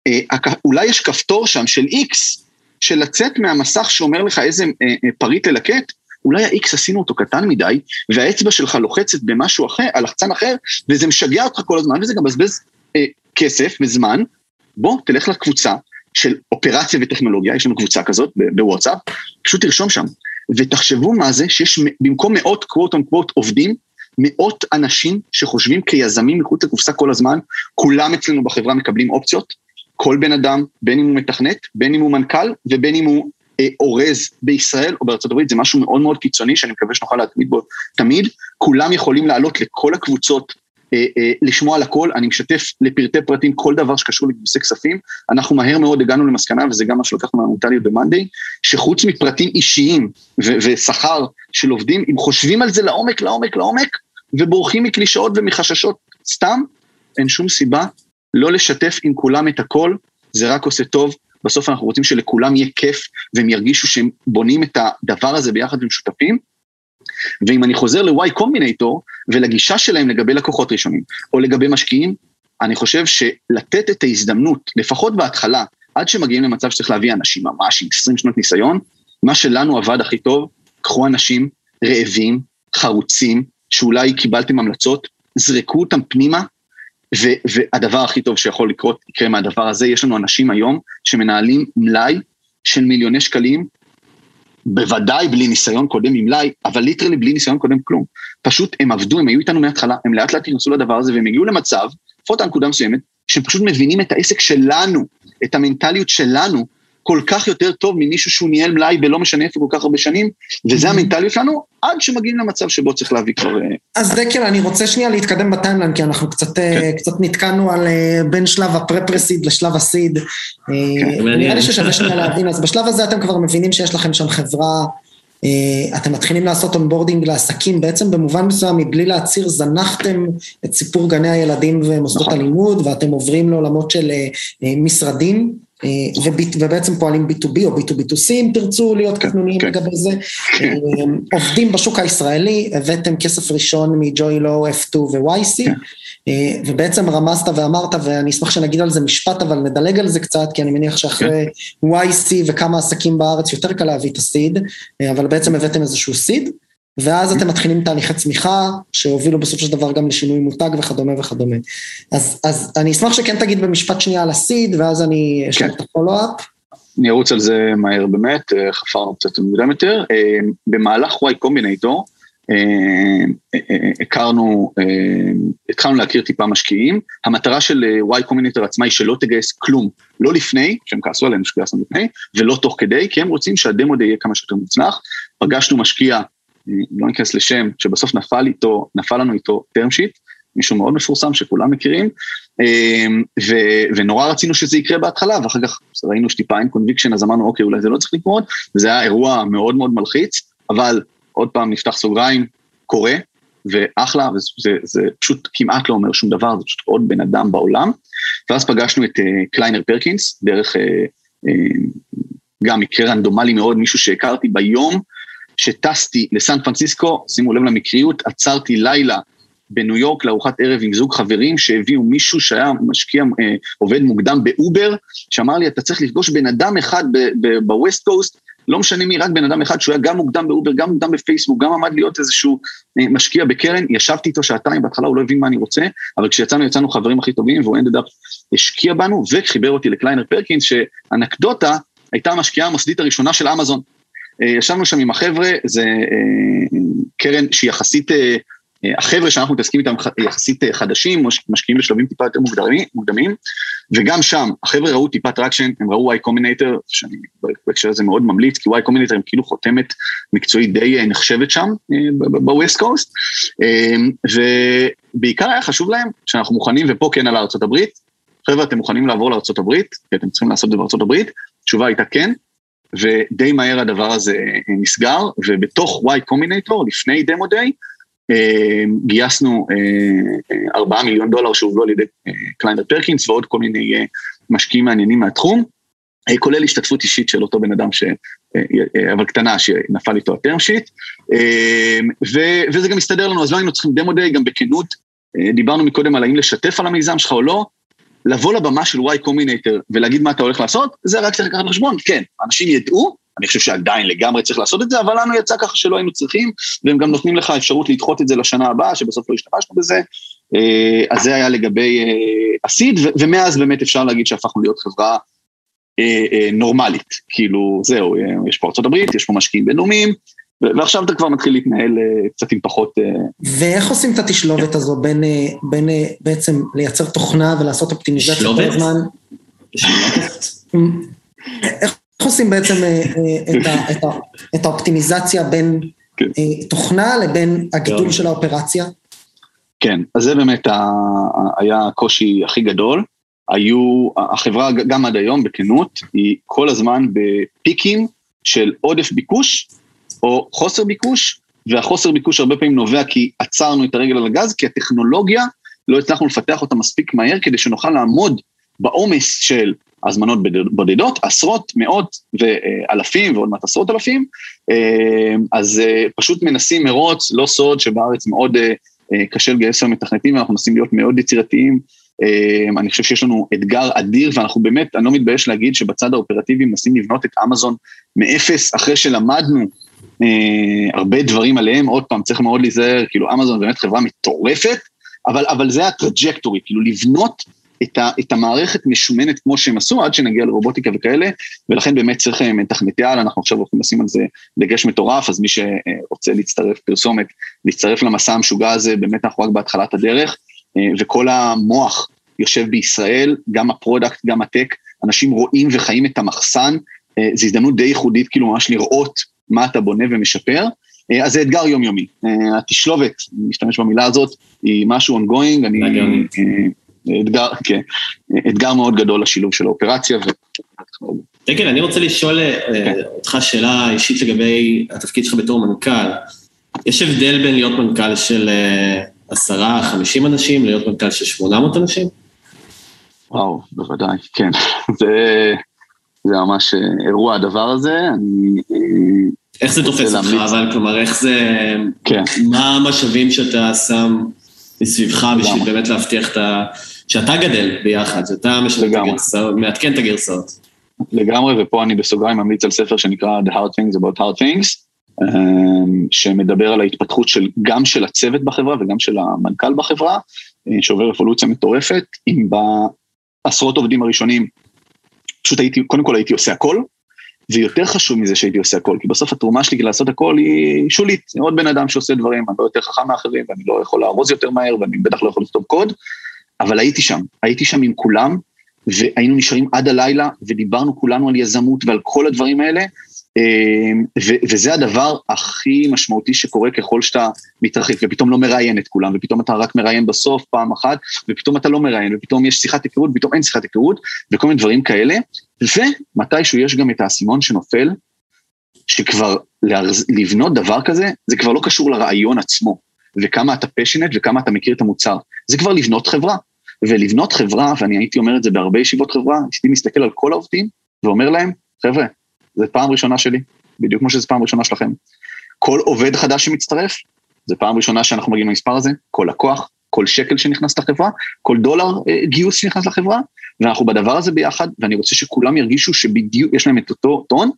אה, אולי יש כפתור שם של X, של לצאת מהמסך שאומר לך איזה אה, אה, פריט ללקט, אולי ה-X עשינו אותו קטן מדי, והאצבע שלך לוחצת במשהו אחר, על לחצן אחר, וזה משגע אותך כל הזמן, וזה גם מבזבז אה, כסף וזמן. בוא, תלך לקבוצה של אופרציה וטכנולוגיה, יש לנו קבוצה כזאת בוואטסאפ, פשוט תרשום שם, ותחשבו מה זה שיש במקום מאות קוואט און קוואט עובדים, מאות אנשים שחושבים כיזמים מחוץ לקופסה כל הזמן, כולם אצלנו בחברה מקבלים אופציות, כל בן אדם, בין אם הוא מתכנת, בין אם הוא מנכ"ל ובין אם הוא אורז בישראל או בארצות הברית, זה משהו מאוד מאוד קיצוני שאני מקווה שנוכל להתמיד בו תמיד. כולם יכולים לעלות לכל הקבוצות אה, אה, לשמוע על הכל, אני משתף לפרטי פרטים כל דבר שקשור לגיוסי כספים. אנחנו מהר מאוד הגענו למסקנה, וזה גם מה שלקחנו מהעמותה במאנדיי, שחוץ מפרטים אישיים ו- ושכר של עובדים, אם חושבים על זה לעומק, לעומק, לעומק, ובורחים מקלישאות ומחששות סתם, אין שום סיבה לא לשתף עם כולם את הכל, זה רק עושה טוב. בסוף אנחנו רוצים שלכולם יהיה כיף, והם ירגישו שהם בונים את הדבר הזה ביחד עם שותפים. ואם אני חוזר ל-Y קומבינטור ולגישה שלהם לגבי לקוחות ראשונים, או לגבי משקיעים, אני חושב שלתת את ההזדמנות, לפחות בהתחלה, עד שמגיעים למצב שצריך להביא אנשים ממש עם 20 שנות ניסיון, מה שלנו עבד הכי טוב, קחו אנשים רעבים, חרוצים, שאולי קיבלתם המלצות, זרקו אותם פנימה, והדבר הכי טוב שיכול לקרות, יקרה מהדבר הזה, יש לנו אנשים היום שמנהלים מלאי של מיליוני שקלים, בוודאי בלי ניסיון קודם עם מלאי, אבל ליטרלי בלי ניסיון קודם כלום. פשוט הם עבדו, הם היו איתנו מההתחלה, הם לאט לאט נכנסו לדבר הזה והם הגיעו למצב, לפחות הנקודה מסוימת, שהם פשוט מבינים את העסק שלנו, את המנטליות שלנו, כל כך יותר טוב ממישהו שהוא ניהל מלאי ולא משנה איפה כל כך הרבה שנים, וזה Mm-hmm. המנטליות שלנו, עד שמגיעים למצב שבו צריך להביא כבר... אה, אז דקל, אני רוצה שנייה להתקדם ב timeline, כי אנחנו קצת, כן. קצת נתקענו על אה, בין שלב ה pre-pre-seed לשלב ה seed. כן, נראה מעניין. לי ששווה שנייה להבין, אז בשלב הזה אתם כבר מבינים שיש לכם שם חברה, אה, אתם מתחילים לעשות onboarding לעסקים, בעצם במובן מסוים, מבלי להצהיר, זנחתם את סיפור גני הילדים ומוסדות נכון. הלימוד, ואתם עוברים לעולמות של אה, אה, משרדים. אה, ובעצם פועלים B2B או B2B2C אם תרצו להיות כן, קטנוניים כן. לגבי זה. אה, עובדים בשוק הישראלי, הבאתם כסף ראשון מג'וי לו, F2 ו-YC, כן. אה, ובעצם רמזת ואמרת, ואני אשמח שנגיד על זה משפט, אבל נדלג על זה קצת, כי אני מניח שאחרי YC וכמה עסקים בארץ יותר קל להביא את הסיד, אבל בעצם הבאתם איזשהו סיד, ואז אתם מתחילים תהליכי צמיחה, שהובילו בסופו של דבר גם לשינוי מותג וכדומה וכדומה. אז, אז אני אשמח שכן תגיד במשפט שנייה על הסיד, ואז אני אשאל כן. את הפולו-אפ. אני ארוץ על זה מהר באמת, אה, חפרנו קצת מוקדם יותר. אה, במהלך קומבינטור, אה, אה, הכרנו, התחלנו להכיר טיפה משקיעים. המטרה של Y קומבינטור עצמה היא שלא תגייס כלום, לא לפני, שהם כעסו עלינו שגייסנו לפני, ולא תוך כדי, כי הם רוצים שהדמו די יהיה כמה שיותר מוצלח. פגשנו משקיע, לא ניכנס לשם, שבסוף נפל איתו, נפל לנו איתו term sheet, מישהו מאוד מפורסם שכולם מכירים, אמ, ו- ונורא רצינו שזה יקרה בהתחלה, ואחר כך ראינו שטיפה אין conviction, אז אמרנו, אוקיי, אולי זה לא צריך לקרות, וזה היה אירוע מאוד מאוד מלחיץ, אבל עוד פעם נפתח סוגריים, קורה, ואחלה, וזה זה פשוט כמעט לא אומר שום דבר, זה פשוט עוד בן אדם בעולם. ואז פגשנו את uh, Kleiner Perkins, דרך uh, uh, גם מקרה רנדומלי מאוד, מישהו שהכרתי ביום שטסתי לסן פרנסיסקו, שימו לב למקריות, עצרתי לילה בניו יורק לארוחת ערב עם זוג חברים שהביאו מישהו שהיה משקיע, אה, עובד מוקדם באובר, שאמר לי, אתה צריך לפגוש בן אדם אחד ב west coast, לא משנה מי, רק בן אדם אחד שהוא היה גם מוקדם באובר, גם מוקדם בפייסבוק, גם עמד להיות איזשהו אה, משקיע בקרן, ישבתי איתו שעתיים, בהתחלה הוא לא הבין מה אני רוצה, אבל כשיצאנו, יצאנו חברים הכי טובים, והוא ended up השקיע בנו, וחיבר אותי לקליינר פרקינס, שאנקדוטה, הייתה המשקיעה המוסדית הראשונה של אמזון. אה, ישבנו שם עם החבר'ה, זה אה, קרן שהיא יחסית, אה, החבר'ה שאנחנו מתעסקים איתם יחסית חדשים, מש- משקיעים בשלבים טיפה יותר מוקדמים, מוקדמים, וגם שם, החבר'ה ראו טיפה traction, הם ראו Y Combinator, שאני בהקשר הזה מאוד ממליץ, כי Y Combinator הם כאילו חותמת מקצועית די נחשבת שם, coast, ובעיקר היה חשוב להם שאנחנו מוכנים, ופה כן על ארצות הברית, חבר'ה, אתם מוכנים לעבור לארצות הברית, כי אתם צריכים לעשות את זה בארצות הברית, התשובה הייתה כן, ודי מהר הדבר הזה אה, נסגר, ובתוך Y קומבינטור, לפני דמו דיי, אה, גייסנו אה, ארבעה מיליון דולר שהובלו על ידי קליינר פרקינס ועוד כל מיני משקיעים מעניינים מהתחום, כולל השתתפות אישית של אותו בן אדם, ש, אבל קטנה, שנפל איתו הטרם שיט, ו- וזה גם הסתדר לנו, אז לא היינו צריכים דמו דיי, גם בכנות, דיברנו מקודם על האם לשתף על המיזם שלך או לא, לבוא לבמה של Y קומבינטור ולהגיד מה אתה הולך לעשות, זה רק צריך לקחת בחשבון, כן, אנשים ידעו, אני חושב שעדיין לגמרי צריך לעשות את זה, אבל לנו יצא ככה שלא היינו צריכים, והם גם נותנים לך אפשרות לדחות את זה לשנה הבאה, שבסוף לא השתמשנו בזה. אה, אז זה היה לגבי אה, הסיד, ומאז באמת אפשר להגיד שהפכנו להיות חברה אה, נורמלית. כאילו, זהו, יש פה הברית, יש פה משקיעים בינלאומיים, ועכשיו אתה כבר מתחיל להתנהל אה, קצת עם פחות... אה, ואיך עושים את התשלובת הזו בין, אה, בין בעצם לייצר תוכנה ולעשות אופטימיזציה כל? הזמן? איך עושים בעצם את, ה, את, ה, את האופטימיזציה בין כן. תוכנה לבין הגידול טוב. של האופרציה? כן, אז זה באמת ה... היה הקושי הכי גדול. היו, החברה גם עד היום, בכנות, היא כל הזמן בפיקים של עודף ביקוש או חוסר ביקוש, והחוסר ביקוש הרבה פעמים נובע כי עצרנו את הרגל על הגז, כי הטכנולוגיה, לא הצלחנו לפתח אותה מספיק מהר כדי שנוכל לעמוד בעומס של הזמנות בודדות, עשרות, מאות ואלפים ועוד מעט עשרות אלפים, אה, אז אה, פשוט מנסים מרוץ, לא סוד שבארץ מאוד אה, קשה לגייס היום מתכנתים ואנחנו מנסים להיות מאוד יצירתיים. אני חושב שיש לנו אתגר אדיר ואנחנו באמת, אני לא מתבייש להגיד שבצד האופרטיבי מנסים לבנות את אמזון מאפס אחרי שלמדנו הרבה דברים עליהם, עוד פעם צריך מאוד להיזהר, כאילו אמזון באמת חברה מטורפת, אבל, אבל זה ה trajectory, כאילו לבנות את, ה, את המערכת משומנת כמו שהם עשו, עד שנגיע לרובוטיקה וכאלה, ולכן באמת צריך אה, מתכנתי על, אנחנו עכשיו הולכים לשים על זה דגש מטורף, אז מי שרוצה להצטרף, פרסומת, להצטרף למסע המשוגע הזה, באמת אנחנו רק בהתחלת הדרך, אה, וכל המוח יושב בישראל, גם ה product, גם ה tech, אנשים רואים וחיים את המחסן, אה, זו הזדמנות די ייחודית, כאילו ממש לראות מה אתה בונה ומשפר. אז זה אתגר יומיומי. התשלובת, נשתמש במילה הזאת, היא משהו ongoing, אני אתגר, כן, אתגר מאוד גדול לשילוב של האופרציה. ו... כן, כן, אני רוצה לשאול אה, כן. אותך שאלה אישית לגבי התפקיד שלך בתור מנכ"ל. יש הבדל בין להיות מנכ"ל של אה, עשרה, חמישים אנשים, להיות מנכ"ל של שמונה מאות אנשים? וואו, בוודאי, כן. [LAUGHS] זה, זה ממש אה, אירוע הדבר הזה, אני... איך זה תופס אותך, אבל כלומר, איך זה... כן. מה המשאבים שאתה שם מסביבך בשביל באמת להבטיח את ה... שאתה גדל ביחד, שאתה מעדכן את הגרסאות. לגמרי, ופה אני בסוגריים ממליץ על ספר שנקרא The Hard Things About Hard Things, אמ, שמדבר על ההתפתחות של, גם של הצוות בחברה וגם של המנכ"ל בחברה, אה, שעובר אבולוציה מטורפת, אם בעשרות עובדים הראשונים, פשוט הייתי, קודם כל הייתי עושה הכל, ויותר חשוב מזה שהייתי עושה הכל, כי בסוף התרומה שלי לעשות הכל היא שולית, זה עוד בן אדם שעושה דברים, אני לא יותר חכם מאחרים, ואני לא יכול לארוז יותר מהר, ואני בטח לא יכול לכתוב קוד, אבל הייתי שם, הייתי שם עם כולם, והיינו נשארים עד הלילה, ודיברנו כולנו על יזמות ועל כל הדברים האלה, וזה הדבר הכי משמעותי שקורה ככל שאתה מתרחק, ופתאום לא מראיין את כולם, ופתאום אתה רק מראיין בסוף פעם אחת, ופתאום אתה לא מראיין, ופתאום יש שיחת היכרות, ופתאום אין שיחת היכרות, וכל מיני דברים כאלה, ומתישהו יש גם את האסימון שנופל, שכבר לבנות דבר כזה, זה כבר לא קשור לרעיון עצמו, וכמה אתה פשנט וכמה אתה מכיר את המוצר, זה כבר לבנות חברה. ולבנות חברה, ואני הייתי אומר את זה בהרבה ישיבות חברה, הייתי מסתכל על כל העובדים ואומר להם, חבר'ה, זה פעם ראשונה שלי, בדיוק כמו שזו פעם ראשונה שלכם. כל עובד חדש שמצטרף, זה פעם ראשונה שאנחנו מגיעים למספר הזה, כל לקוח, כל שקל שנכנס לחברה, כל דולר אה, גיוס שנכנס לחברה, ואנחנו בדבר הזה ביחד, ואני רוצה שכולם ירגישו שבדיוק יש להם את אותו טון,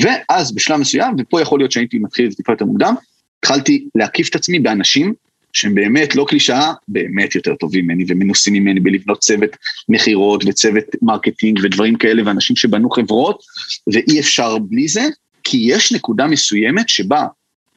ואז בשלב מסוים, ופה יכול להיות שהייתי מתחיל את זה טיפה יותר מוקדם, התחלתי להקיף את עצמי באנשים שהם באמת לא קלישאה, באמת יותר טובים ממני ומנוסים ממני בלבנות צוות מכירות וצוות marketing ודברים כאלה, ואנשים שבנו חברות, ואי אפשר בלי זה, כי יש נקודה מסוימת שבה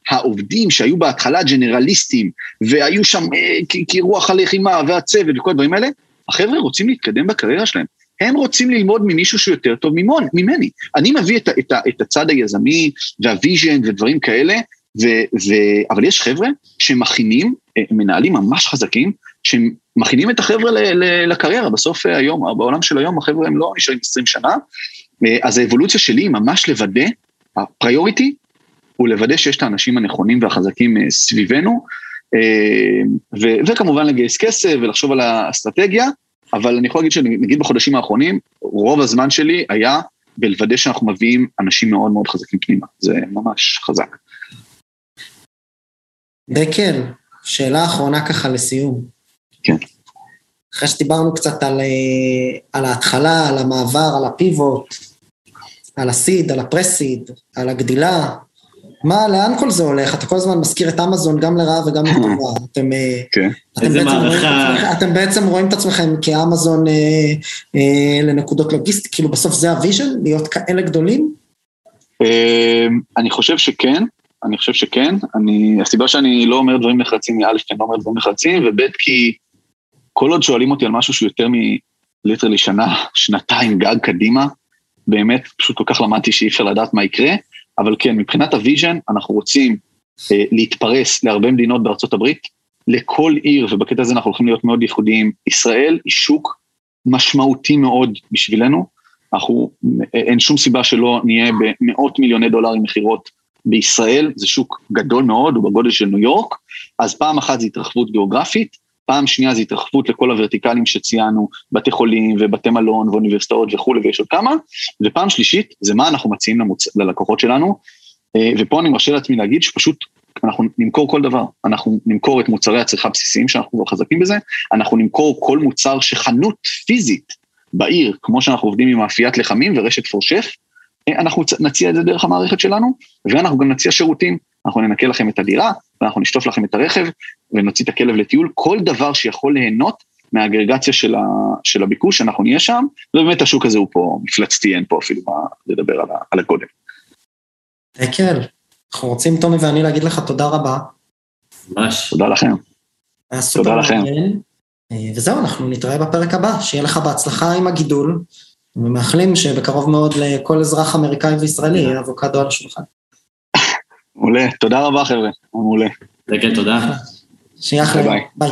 העובדים שהיו בהתחלה ג'נרליסטים, והיו שם אה, כרוח הלחימה והצוות וכל הדברים האלה, החבר'ה רוצים להתקדם בקריירה שלהם. הם רוצים ללמוד ממישהו שהוא יותר טוב ממון, ממני. אני מביא את, את, את הצד היזמי והוויז'ן ודברים כאלה, ו, ו, אבל יש חבר'ה שמכינים, מנהלים ממש חזקים, שמכינים את החבר'ה לקריירה. בסוף אה, היום, בעולם של היום החבר'ה הם לא נשארים 20 שנה, אה, אז האבולוציה שלי היא ממש לוודא, הפריוריטי הוא לוודא שיש את האנשים הנכונים והחזקים סביבנו, ו, וכמובן לגייס כסף ולחשוב על האסטרטגיה, אבל אני יכול להגיד שנגיד בחודשים האחרונים, רוב הזמן שלי היה בלוודא שאנחנו מביאים אנשים מאוד מאוד חזקים פנימה, זה ממש חזק. דקל, שאלה אחרונה ככה לסיום. כן. אחרי שדיברנו קצת על, אה, על ההתחלה, על המעבר, על ה pivot, על ה seed, על ה pre-seed, על הגדילה, מה, לאן כל זה הולך? אתה כל הזמן מזכיר את אמזון גם לרעה וגם לטובה. [LAUGHS] אתם, אה, כן. אתם, בעצם מערכה... אתם בעצם רואים את עצמכם כאמזון אה, אה, לנקודות לוגיסטי, כאילו בסוף זה ה vision, להיות כאלה גדולים? אה, אני חושב שכן, אני חושב שכן. אני, הסיבה שאני לא אומר דברים נחרצים היא א', כי אני לא אומר דברים נחרצים, וב', כי כל עוד שואלים אותי על משהו שהוא יותר מ literally שנה, שנתיים גג קדימה, באמת, פשוט כל כך למדתי שאי אפשר לדעת מה יקרה, אבל כן, מבחינת ה vision, אנחנו רוצים אה, להתפרס להרבה מדינות בארצות הברית, לכל עיר, ובקטע הזה אנחנו הולכים להיות מאוד ייחודיים, ישראל היא שוק משמעותי מאוד בשבילנו, אנחנו, אין שום סיבה שלא נהיה במאות מיליוני דולרים מכירות בישראל, זה שוק גדול מאוד, הוא בגודל של ניו יורק, אז פעם אחת זה התרחבות גיאוגרפית, פעם שנייה זה התרחבות לכל הוורטיקלים שציינו, בתי חולים ובתי מלון ואוניברסיטאות וכולי, ויש עוד כמה, ופעם שלישית זה מה אנחנו מציעים למוצ... ללקוחות שלנו, אה, ופה אני מרשה לעצמי להגיד שפשוט אנחנו נמכור כל דבר, אנחנו נמכור את מוצרי הצריכה הבסיסיים שאנחנו כבר חזקים בזה, אנחנו נמכור כל מוצר שחנות פיזית בעיר, כמו שאנחנו עובדים עם מאפיית לחמים ורשת פורשף, אה, אנחנו נציע את זה דרך המערכת שלנו, ואנחנו גם נציע שירותים, אנחנו ננקה לכם את הדירה, ואנחנו נשטוף לכם את הרכב, ונוציא את הכלב לטיול, כל דבר שיכול ליהנות מהאגרגציה של, ה, של הביקוש, אנחנו נהיה שם, ובאמת השוק הזה הוא פה מפלצתי, אין פה אפילו מה לדבר על, על הקודם. דקל, אנחנו רוצים, טומי ואני, להגיד לך תודה רבה. ממש. תודה לכם. תודה לכם. אה, וזהו, אנחנו נתראה בפרק הבא, שיהיה לך בהצלחה עם הגידול, ומאחלים שבקרוב מאוד לכל אזרח אמריקאי וישראלי יהיה אבוקדו על השולחן. מעולה, תודה רבה חבר'ה, מעולה. תודה. שיהיה אחלה, ביי.